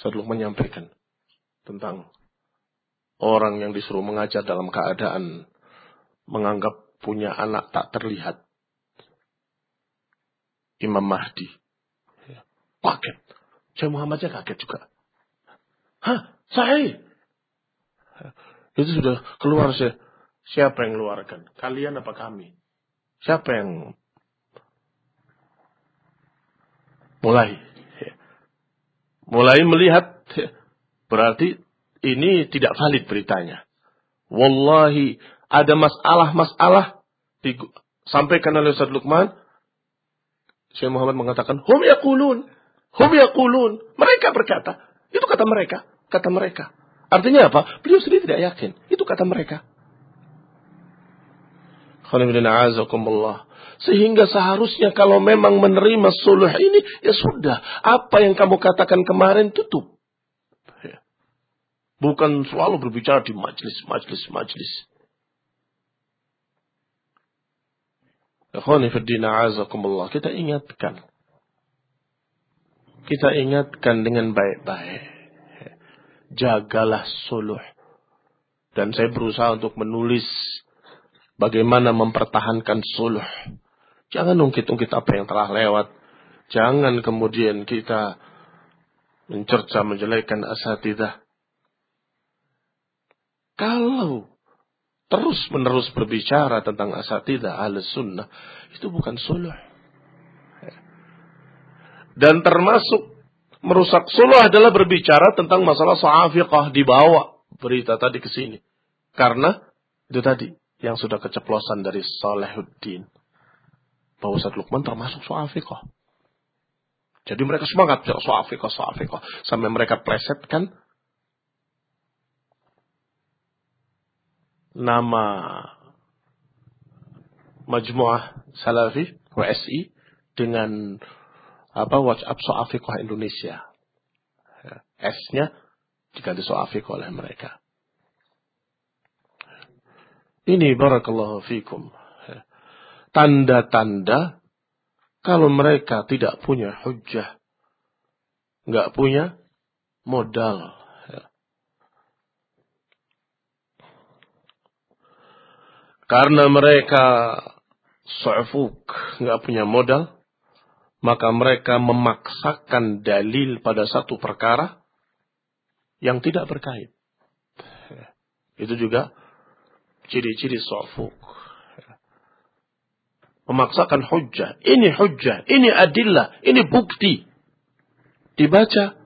Sadluk menyampaikan tentang orang yang disuruh mengajar dalam keadaan menganggap punya anak tak terlihat. Imam Mahdi. Paket. Syekh Muhammad aja kaget juga. Hah? Saya? Itu sudah keluar sih. Siapa yang keluarkan? Kalian apa kami? Siapa yang mulai? Mulai melihat berarti ini tidak valid beritanya. Wallahi ada masalah-masalah disampaikan oleh Ustaz Luqman. Syekh Muhammad mengatakan, "Hum yaqulun." Hum yaqulun. Mereka berkata. Itu kata mereka. Kata mereka. Artinya apa? Beliau sendiri tidak yakin. Itu kata mereka. Sehingga seharusnya kalau memang menerima suluh ini, ya sudah. Apa yang kamu katakan kemarin tutup. Ya. Bukan selalu berbicara di majlis, majlis, majlis. Kita ingatkan kita ingatkan dengan baik-baik. Jagalah suluh. Dan saya berusaha untuk menulis bagaimana mempertahankan suluh. Jangan ungkit-ungkit apa yang telah lewat. Jangan kemudian kita mencerca menjelekkan asatidah. Kalau terus menerus berbicara tentang asatidah al sunnah, itu bukan suluh. Dan termasuk merusak suluh adalah berbicara tentang masalah sa'afiqah dibawa berita tadi ke sini. Karena itu tadi yang sudah keceplosan dari Salehuddin. Bahwa Ustaz Lukman termasuk sa'afiqah. Jadi mereka semangat sa'afiqah, sa'afiqah. Sampai mereka plesetkan nama Majmuah Salafi WSI dengan apa WhatsApp Soafiqah Indonesia. S-nya diganti Soafiqah oleh mereka. Ini barakallahu fikum. Tanda-tanda kalau mereka tidak punya hujah, nggak punya modal. Karena mereka su'fuk, nggak punya modal, maka mereka memaksakan dalil pada satu perkara yang tidak berkait. Itu juga ciri-ciri su'fuk. Memaksakan hujjah. Ini hujjah, ini adillah, ini bukti. Dibaca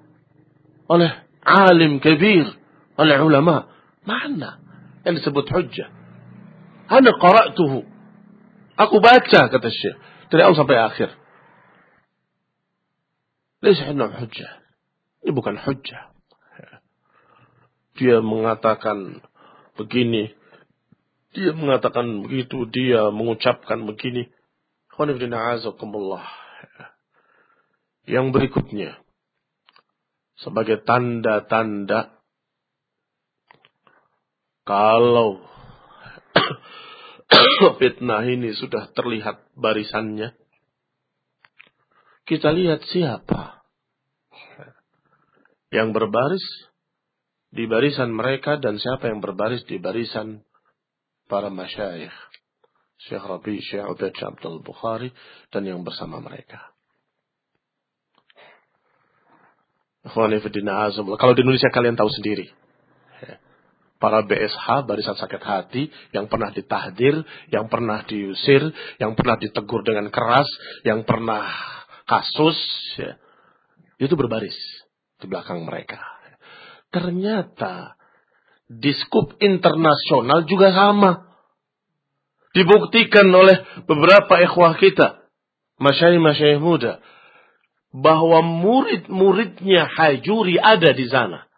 oleh alim kebir, oleh ulama. Mana yang disebut hujjah? Ana qara'tuhu. Aku baca kata Syekh dari awal sampai akhir. Laisa indahum hujjah. Ini bukan hujjah. Dia mengatakan begini, dia mengatakan begitu, dia mengucapkan begini. Yang berikutnya, sebagai tanda-tanda kalau fitnah ini sudah terlihat barisannya, kita lihat siapa yang berbaris di barisan mereka dan siapa yang berbaris di barisan para masyayikh. Syekh Rabi, Syekh Ubaid Abdul Bukhari, dan yang bersama mereka. Kalau di Indonesia kalian tahu sendiri para BSH, barisan sakit hati, yang pernah ditahdir, yang pernah diusir, yang pernah ditegur dengan keras, yang pernah kasus, ya, itu berbaris di belakang mereka. Ternyata di skup internasional juga sama. Dibuktikan oleh beberapa ikhwah kita, masyayikh-masyayikh muda, bahwa murid-muridnya Hajuri ada di sana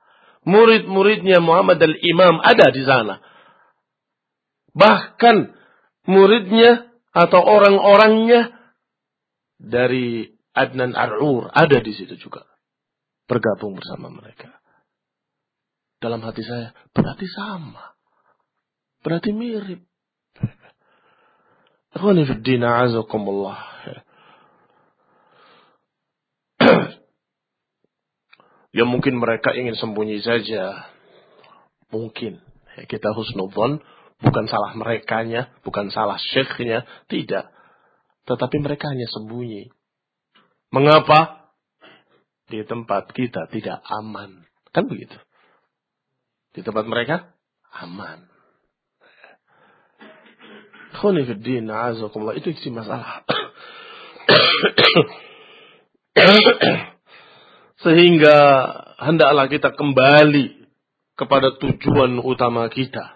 murid-muridnya Muhammad al-Imam ada di sana. Bahkan muridnya atau orang-orangnya dari Adnan Ar'ur ada di situ juga. Bergabung bersama mereka. Dalam hati saya, berarti sama. Berarti mirip. Akhwani fi azakumullah. Ya mungkin mereka ingin sembunyi saja. Mungkin. Ya, kita husnudhan. Bukan salah merekanya. Bukan salah syekhnya. Tidak. Tetapi mereka hanya sembunyi. Mengapa? Di tempat kita tidak aman. Kan begitu. Di tempat mereka aman. Khonifuddin azakumullah. Itu isi masalah. Sehingga hendaklah kita kembali kepada tujuan utama kita.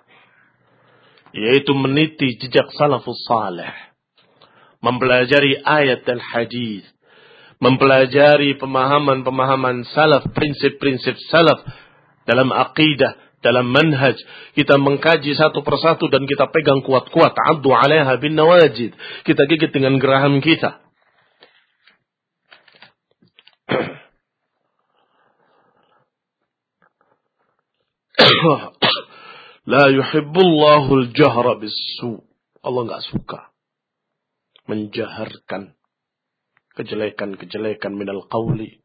Yaitu meniti jejak salafus salih. Mempelajari ayat dan hadis. Mempelajari pemahaman-pemahaman salaf, prinsip-prinsip salaf dalam akidah, dalam manhaj. Kita mengkaji satu persatu dan kita pegang kuat-kuat. Abdu alaiha bin nawajid. Kita gigit dengan geraham kita. La yuhibbullahu al-jahra bisu. Allah nggak suka menjaharkan kejelekan-kejelekan minal qawli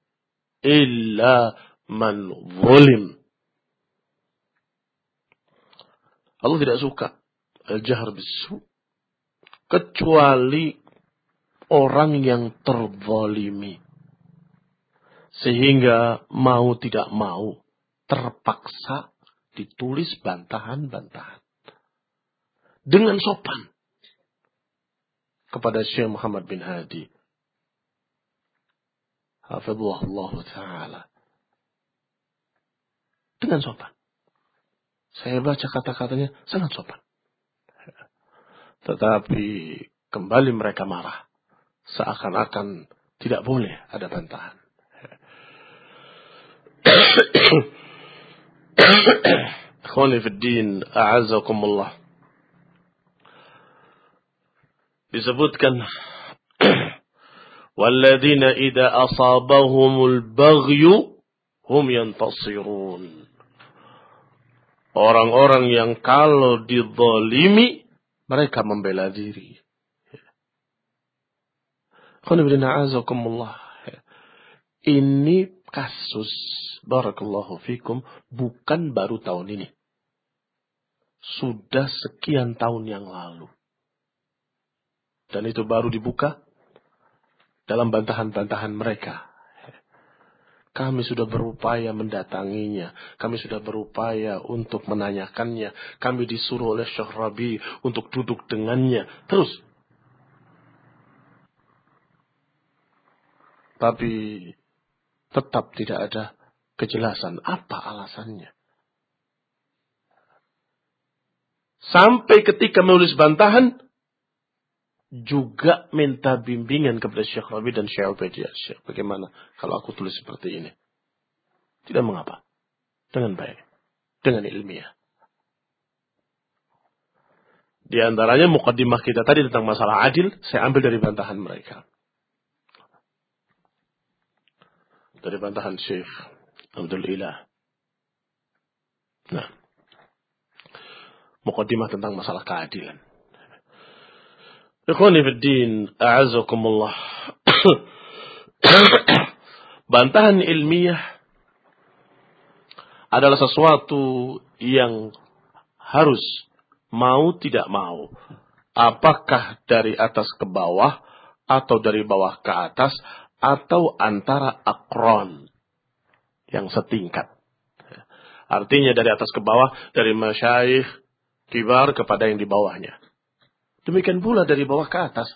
illa man zalim. Allah tidak suka al-jahr bisu kecuali orang yang terzalimi sehingga mau tidak mau terpaksa ditulis bantahan-bantahan. Dengan sopan. Kepada Syekh Muhammad bin Hadi. Hafizullah Ta'ala. Dengan sopan. Saya baca kata-katanya sangat sopan. Tetapi kembali mereka marah. Seakan-akan tidak boleh ada bantahan. Ikhwani fi din, a'azzakumullah. disebutkan walladzina idza asabahumul baghyu hum yantasirun. Orang-orang yang kalau dizalimi mereka membela diri. Ini kasus barakallahu fikum bukan baru tahun ini sudah sekian tahun yang lalu dan itu baru dibuka dalam bantahan-bantahan mereka. Kami sudah berupaya mendatanginya. Kami sudah berupaya untuk menanyakannya. Kami disuruh oleh Syekh Rabi untuk duduk dengannya. Terus. Tapi tetap tidak ada kejelasan apa alasannya. Sampai ketika menulis bantahan, juga minta bimbingan kepada Syekh Rabi dan Syekh Ubaidiyah. Syekh, bagaimana kalau aku tulis seperti ini? Tidak mengapa. Dengan baik. Dengan ilmiah. Di antaranya mukaddimah kita tadi tentang masalah adil, saya ambil dari bantahan mereka. Dari bantahan Syekh Abdul Ilah. Nah. Mukaddimah tentang masalah keadilan. Ikhwani fiddin, a'azakumullah. Bantahan ilmiah adalah sesuatu yang harus mau tidak mau. Apakah dari atas ke bawah atau dari bawah ke atas atau antara akron yang setingkat. Artinya dari atas ke bawah, dari masyaikh kibar kepada yang di bawahnya. Demikian pula dari bawah ke atas.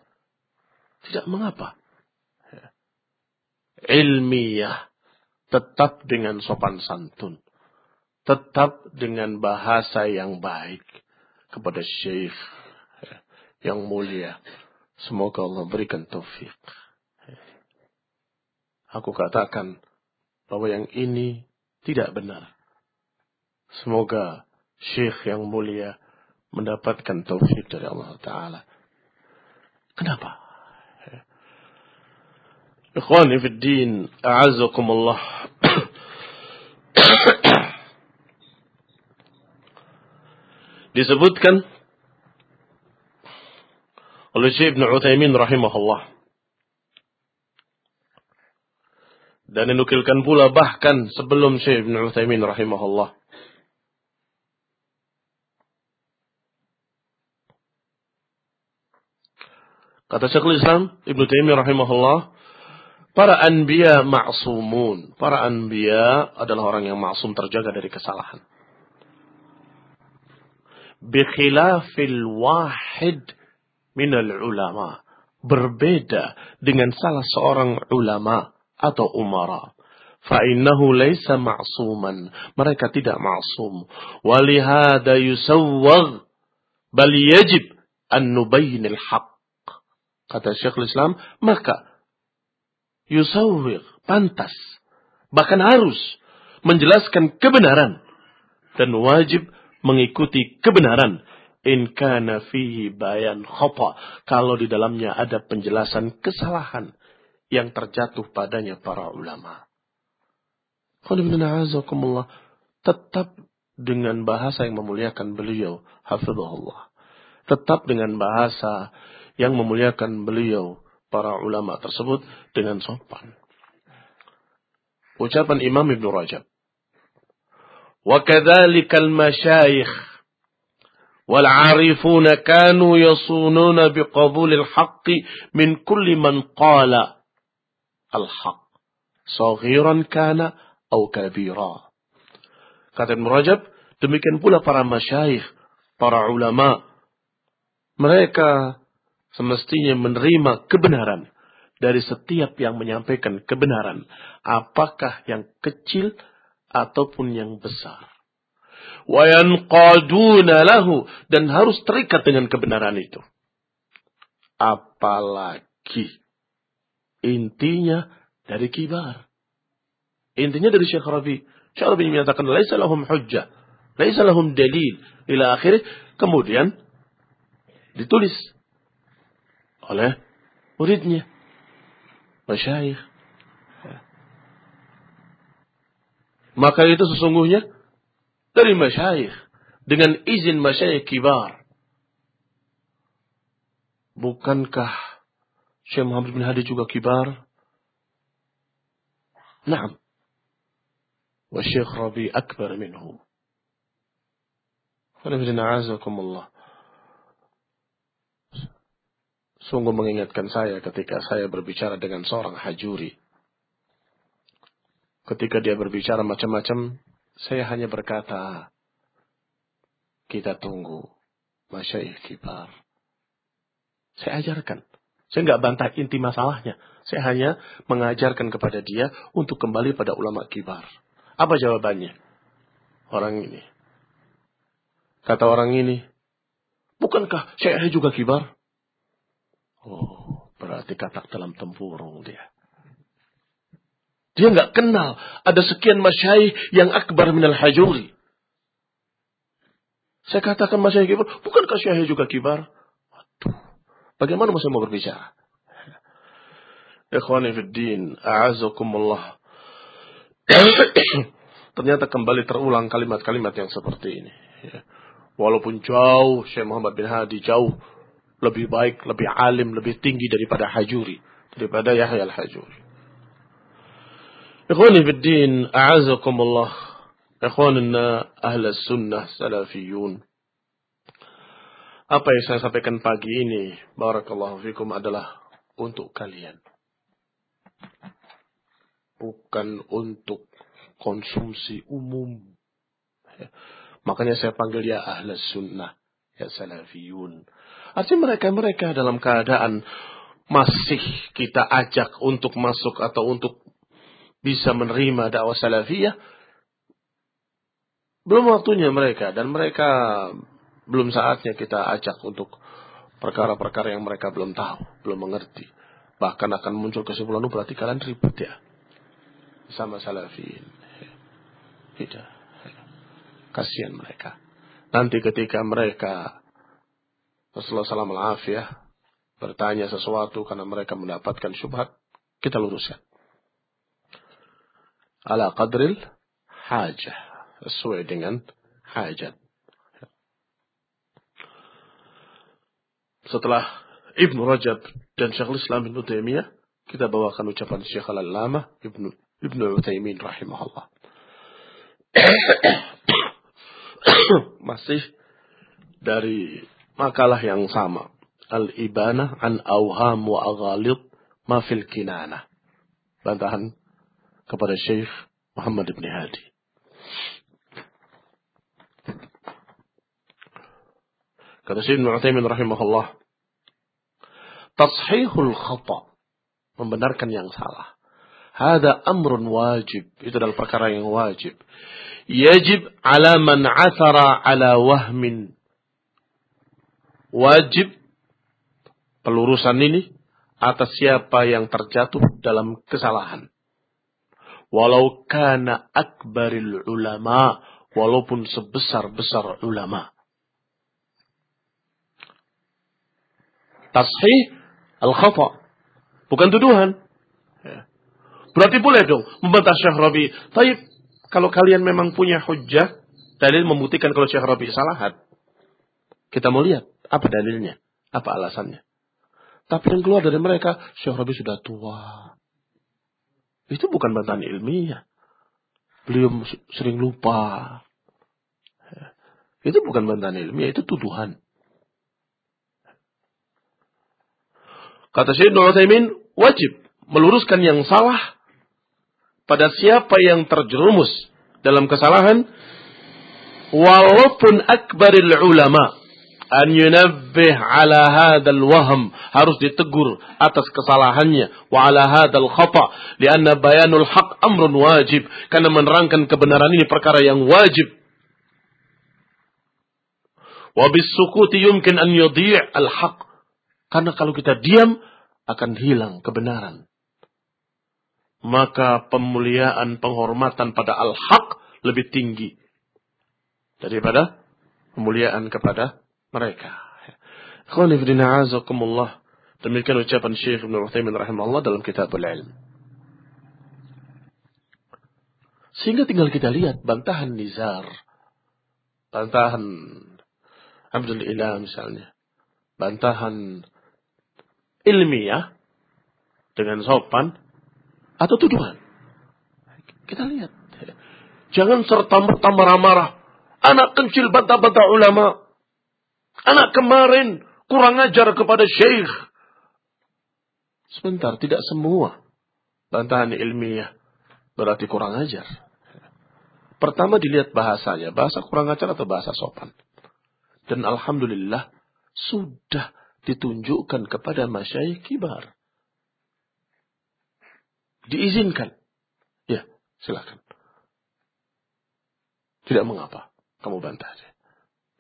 Tidak mengapa. Ilmiah. Tetap dengan sopan santun. Tetap dengan bahasa yang baik. Kepada syekh. Yang mulia. Semoga Allah berikan taufik. Aku katakan bahwa yang ini tidak benar. Semoga syekh yang mulia mendapatkan taufik dari Allah Ta'ala. Kenapa? Ikhwani fi din, a'azakumullah. Disebutkan oleh Syekh Ibn Uthaymin rahimahullah. Dan dinukilkan pula bahkan sebelum Syekh Ibn Uthaymin rahimahullah. Kata Syekhul Islam Ibnu Taimiyah rahimahullah, para anbiya ma'sumun. Para anbiya adalah orang yang maksum terjaga dari kesalahan. Bikhilafil wahid minal ulama. Berbeda dengan salah seorang ulama atau umara. Fa'innahu laysa ma'suman. Mereka tidak ma'sum. Walihada yusawwag. Bal yajib an nubayyinil haq kata Syekhul Islam, maka yusawwir, pantas, bahkan harus menjelaskan kebenaran dan wajib mengikuti kebenaran in kana fihi bayan khata kalau di dalamnya ada penjelasan kesalahan yang terjatuh padanya para ulama. Tetap dengan bahasa yang memuliakan beliau, hafizahullah. Tetap dengan bahasa yang memuliakan beliau para ulama tersebut dengan sopan. Ucapan Imam Ibn Rajab. وكذلك المشايخ والعارفون كانوا يصونون بقبول الحق من كل من قال al-haq. Saghiran kana au. Kata Ibn Rajab, demikian pula para masyayikh, para ulama. Mereka semestinya menerima kebenaran dari setiap yang menyampaikan kebenaran. Apakah yang kecil ataupun yang besar. Lahu. Dan harus terikat dengan kebenaran itu. Apalagi intinya dari kibar. Intinya dari Syekh Rabi. Syekh Rabi menyatakan laisa lahum hujjah, laisa lahum dalil ila akhirnya. Kemudian ditulis oleh muridnya. Masyayikh. Maka itu sesungguhnya dari masyayikh. Dengan izin masyayikh kibar. Bukankah Syekh Muhammad bin Hadi juga kibar? Naam. Wa Syekh Rabi akbar minhu. Allah. Sungguh mengingatkan saya ketika saya berbicara dengan seorang hajuri. Ketika dia berbicara macam-macam, saya hanya berkata, kita tunggu masyaih kibar. Saya ajarkan. Saya nggak bantah inti masalahnya. Saya hanya mengajarkan kepada dia untuk kembali pada ulama kibar. Apa jawabannya? Orang ini. Kata orang ini, bukankah Syekh juga kibar? Oh, berarti katak dalam tempurung dia. Dia nggak kenal ada sekian masyai yang akbar minal hajuri. Saya katakan masyai kibar, bukankah Syekh juga kibar? Bagaimana masih mau berbicara? Ikhwani fiddin, a'azakumullah. Ternyata kembali terulang kalimat-kalimat yang seperti ini. Ya. Walaupun jauh Syekh Muhammad bin Hadi jauh lebih baik, lebih alim, lebih tinggi daripada Hajuri, daripada Yahya al-Hajuri. Ikhwani fi din, a'azakumullah. Ikhwanina ahla sunnah salafiyun. Apa yang saya sampaikan pagi ini, barakallahu fikum adalah untuk kalian. Bukan untuk konsumsi umum. Makanya saya panggil ya ahla sunnah, ya salafiyun. Artinya mereka-mereka dalam keadaan masih kita ajak untuk masuk atau untuk bisa menerima dakwah salafiyah, belum waktunya mereka dan mereka belum saatnya kita ajak untuk perkara-perkara yang mereka belum tahu, belum mengerti. Bahkan akan muncul kesimpulan, oh, berarti kalian ribut ya. Sama salafiyin. Tidak. Kasihan mereka. Nanti ketika mereka Rasulullah SAW ya bertanya sesuatu karena mereka mendapatkan syubhat, kita luruskan. Ala qadril hajah. Sesuai dengan hajat. Setelah Ibnu Rajab dan Syekhul Islam Ibnu Taimiyah, kita bawakan ucapan Syekh Al-Allamah Ibnu Ibnu Utsaimin rahimahullah. masih dari makalah yang sama. Al-Ibana an awham wa aghalid ma fil kinana. Bantahan kepada Syekh Muhammad bin Hadi. Kata Syekh Ibn rahimahullah. Tashihul khata. Membenarkan yang salah. Hada amrun wajib. Itu adalah perkara yang wajib yajib ala man athara ala wahmin. Wajib pelurusan ini atas siapa yang terjatuh dalam kesalahan. Walau kana akbaril ulama, walaupun sebesar-besar ulama. Tashih al-khata. Bukan tuduhan. Ya. Berarti boleh dong membantah Syekh Rabi. Tapi kalau kalian memang punya hujah, dalil membuktikan kalau Syekh Rabi salah, kita mau lihat apa dalilnya, apa alasannya. Tapi yang keluar dari mereka, Syekh Rabi sudah tua. Itu bukan bantahan ilmiah. Beliau sering lupa. Itu bukan bantahan ilmiah, itu tuduhan. Kata Syekh Nu'uthaimin, wajib meluruskan yang salah pada siapa yang terjerumus dalam kesalahan walaupun akbaril ulama an yunabbih ala hadzal wahm harus ditegur atas kesalahannya wa ala hadzal khata lianna bayanul haq amrun wajib karena menerangkan kebenaran ini perkara yang wajib. Wa bisukuti yumkin an yudhi' al haq karena kalau kita diam akan hilang kebenaran maka pemuliaan penghormatan pada al-haq lebih tinggi daripada pemuliaan kepada mereka. Demikian ucapan Syekh Ibn Uthaymin rahimahullah dalam kitab al-ilm. Sehingga tinggal kita lihat bantahan Nizar. Bantahan Abdul Ilah misalnya. Bantahan ilmiah dengan sopan atau tuduhan. Kita lihat. Jangan serta-merta marah-marah. Anak kecil bantah-bantah ulama. Anak kemarin kurang ajar kepada syekh. Sebentar, tidak semua bantahan ilmiah berarti kurang ajar. Pertama dilihat bahasanya, bahasa kurang ajar atau bahasa sopan. Dan Alhamdulillah sudah ditunjukkan kepada masyayikh kibar. Diizinkan. Ya, silakan. Tidak mengapa. Kamu bantah saja.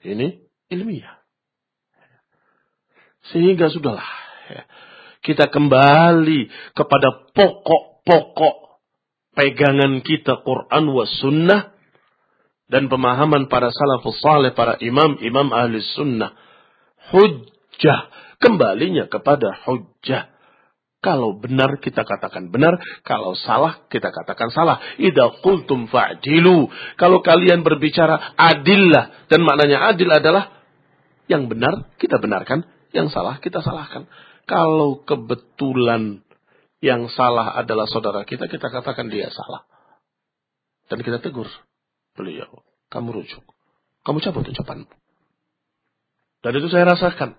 Ini ilmiah. Sehingga sudahlah. Ya, kita kembali kepada pokok-pokok pegangan kita Quran wa sunnah dan pemahaman para salafus saleh, para imam-imam ahli sunnah. Hujjah. Kembalinya kepada hujjah. Kalau benar kita katakan benar, kalau salah kita katakan salah. Idza qultum fa'dilu. Kalau kalian berbicara adillah dan maknanya adil adalah yang benar kita benarkan, yang salah kita salahkan. Kalau kebetulan yang salah adalah saudara kita, kita katakan dia salah. Dan kita tegur beliau, kamu rujuk. Kamu cabut ucapanmu. Dan itu saya rasakan.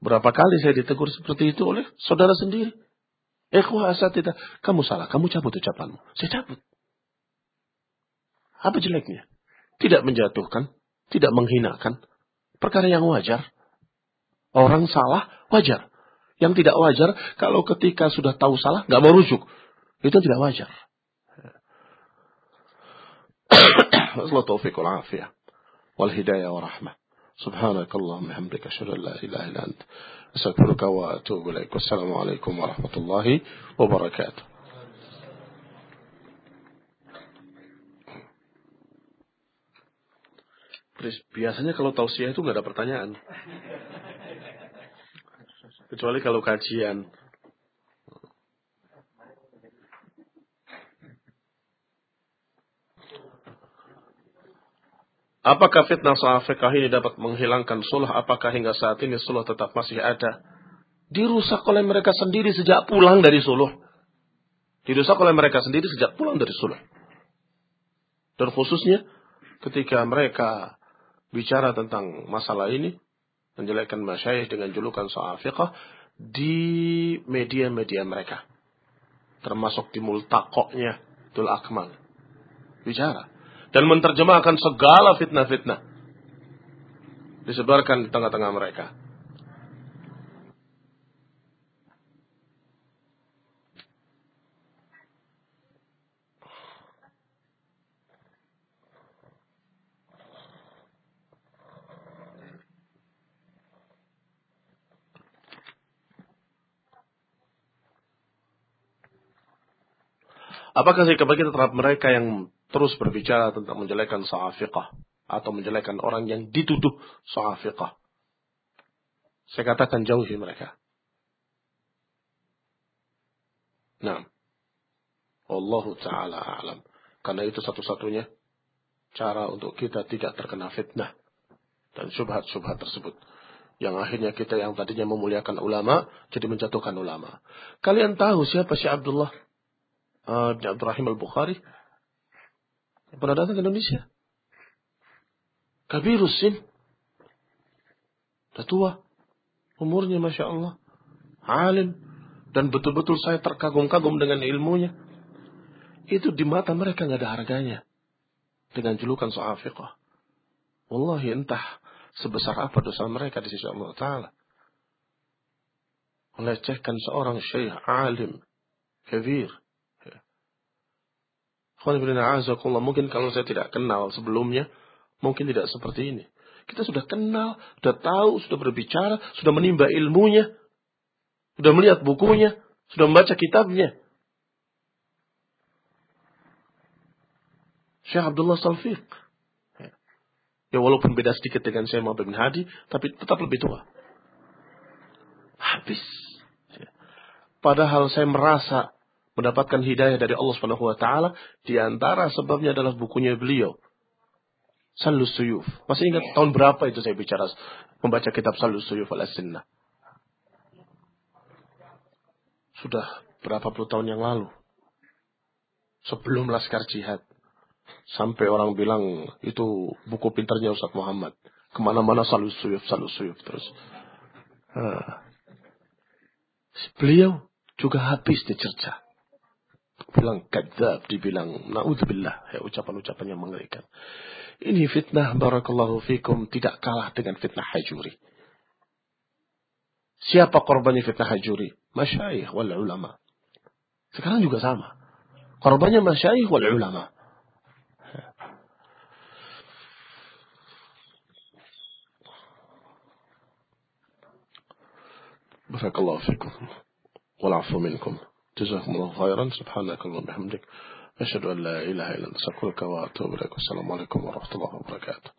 Berapa kali saya ditegur seperti itu oleh saudara sendiri. Ikhwah asatida, kamu salah, kamu cabut ucapanmu. Saya cabut. Apa jeleknya? Tidak menjatuhkan, tidak menghinakan. Perkara yang wajar. Orang salah, wajar. Yang tidak wajar, kalau ketika sudah tahu salah, nggak mau rujuk. Itu tidak wajar. Taufiq wal afiyah. Wal rahmah. سبحانك اللهم وبحمدك أشهد أن لا إله إلا أنت أستغفرك وأتوب إليك والسلام عليكم ورحمة الله وبركاته Biasanya kalau tausiah itu nggak ada pertanyaan. Kecuali kalau kajian. Apakah fitnah fikah ini dapat menghilangkan sulh? Apakah hingga saat ini sulh tetap masih ada? Dirusak oleh mereka sendiri sejak pulang dari suluh. Dirusak oleh mereka sendiri sejak pulang dari suluh. Dan khususnya ketika mereka bicara tentang masalah ini, menjelekkan masyayikh dengan julukan soal fiqh di media-media mereka. Termasuk di multakoknya Tul Akmal. Bicara dan menerjemahkan segala fitnah-fitnah disebarkan di tengah-tengah mereka. Apakah sikap kita terhadap mereka yang terus berbicara tentang menjelekkan sa'afiqah atau menjelekkan orang yang dituduh sa'afiqah. Saya katakan jauhi mereka. Nah, Allah Ta'ala alam. Karena itu satu-satunya cara untuk kita tidak terkena fitnah dan syubhat-syubhat tersebut. Yang akhirnya kita yang tadinya memuliakan ulama, jadi menjatuhkan ulama. Kalian tahu siapa Syekh Abdullah uh, Abdurrahim Al-Bukhari? Pernah datang ke Indonesia. Kabirus sin. Sudah tua. Umurnya Masya Allah. Alim. Dan betul-betul saya terkagum-kagum dengan ilmunya. Itu di mata mereka nggak ada harganya. Dengan julukan soal fiqh. Wallahi entah sebesar apa dosa mereka di sisi Allah Ta'ala. Melecehkan seorang syekh alim. Kabir Mungkin kalau saya tidak kenal sebelumnya, mungkin tidak seperti ini. Kita sudah kenal, sudah tahu, sudah berbicara, sudah menimba ilmunya, sudah melihat bukunya, sudah membaca kitabnya. Syekh Abdullah Salfiq. Ya walaupun beda sedikit dengan Syekh Muhammad bin Hadi, tapi tetap lebih tua. habis. Padahal saya merasa mendapatkan hidayah dari Allah Subhanahu wa taala di antara sebabnya adalah bukunya beliau. Salus Suyuf. Masih ingat tahun berapa itu saya bicara membaca kitab Salus Suyuf al-Sunnah? Sudah berapa puluh tahun yang lalu. Sebelum Laskar Jihad. Sampai orang bilang itu buku pintarnya Ustaz Muhammad. Ke mana-mana salus suyuf, salus suyuf terus. Nah. Beliau juga habis dicerca Bilang kadzab, dibilang naudzubillah. Ya, ucapan-ucapan yang mengerikan. Ini fitnah barakallahu fikum tidak kalah dengan fitnah hajuri. Siapa korbannya fitnah hajuri? Masyayikh wal ulama. Sekarang juga sama. Korbannya masyayikh wal ulama. بارك الله فيكم والعفو منكم جزاكم الله خيرا. سبحانك اللهم وبحمدك. أشهد أن لا إله إلا أنت. أستغفرك وأتوب إليك. والسلام عليكم ورحمة الله وبركاته.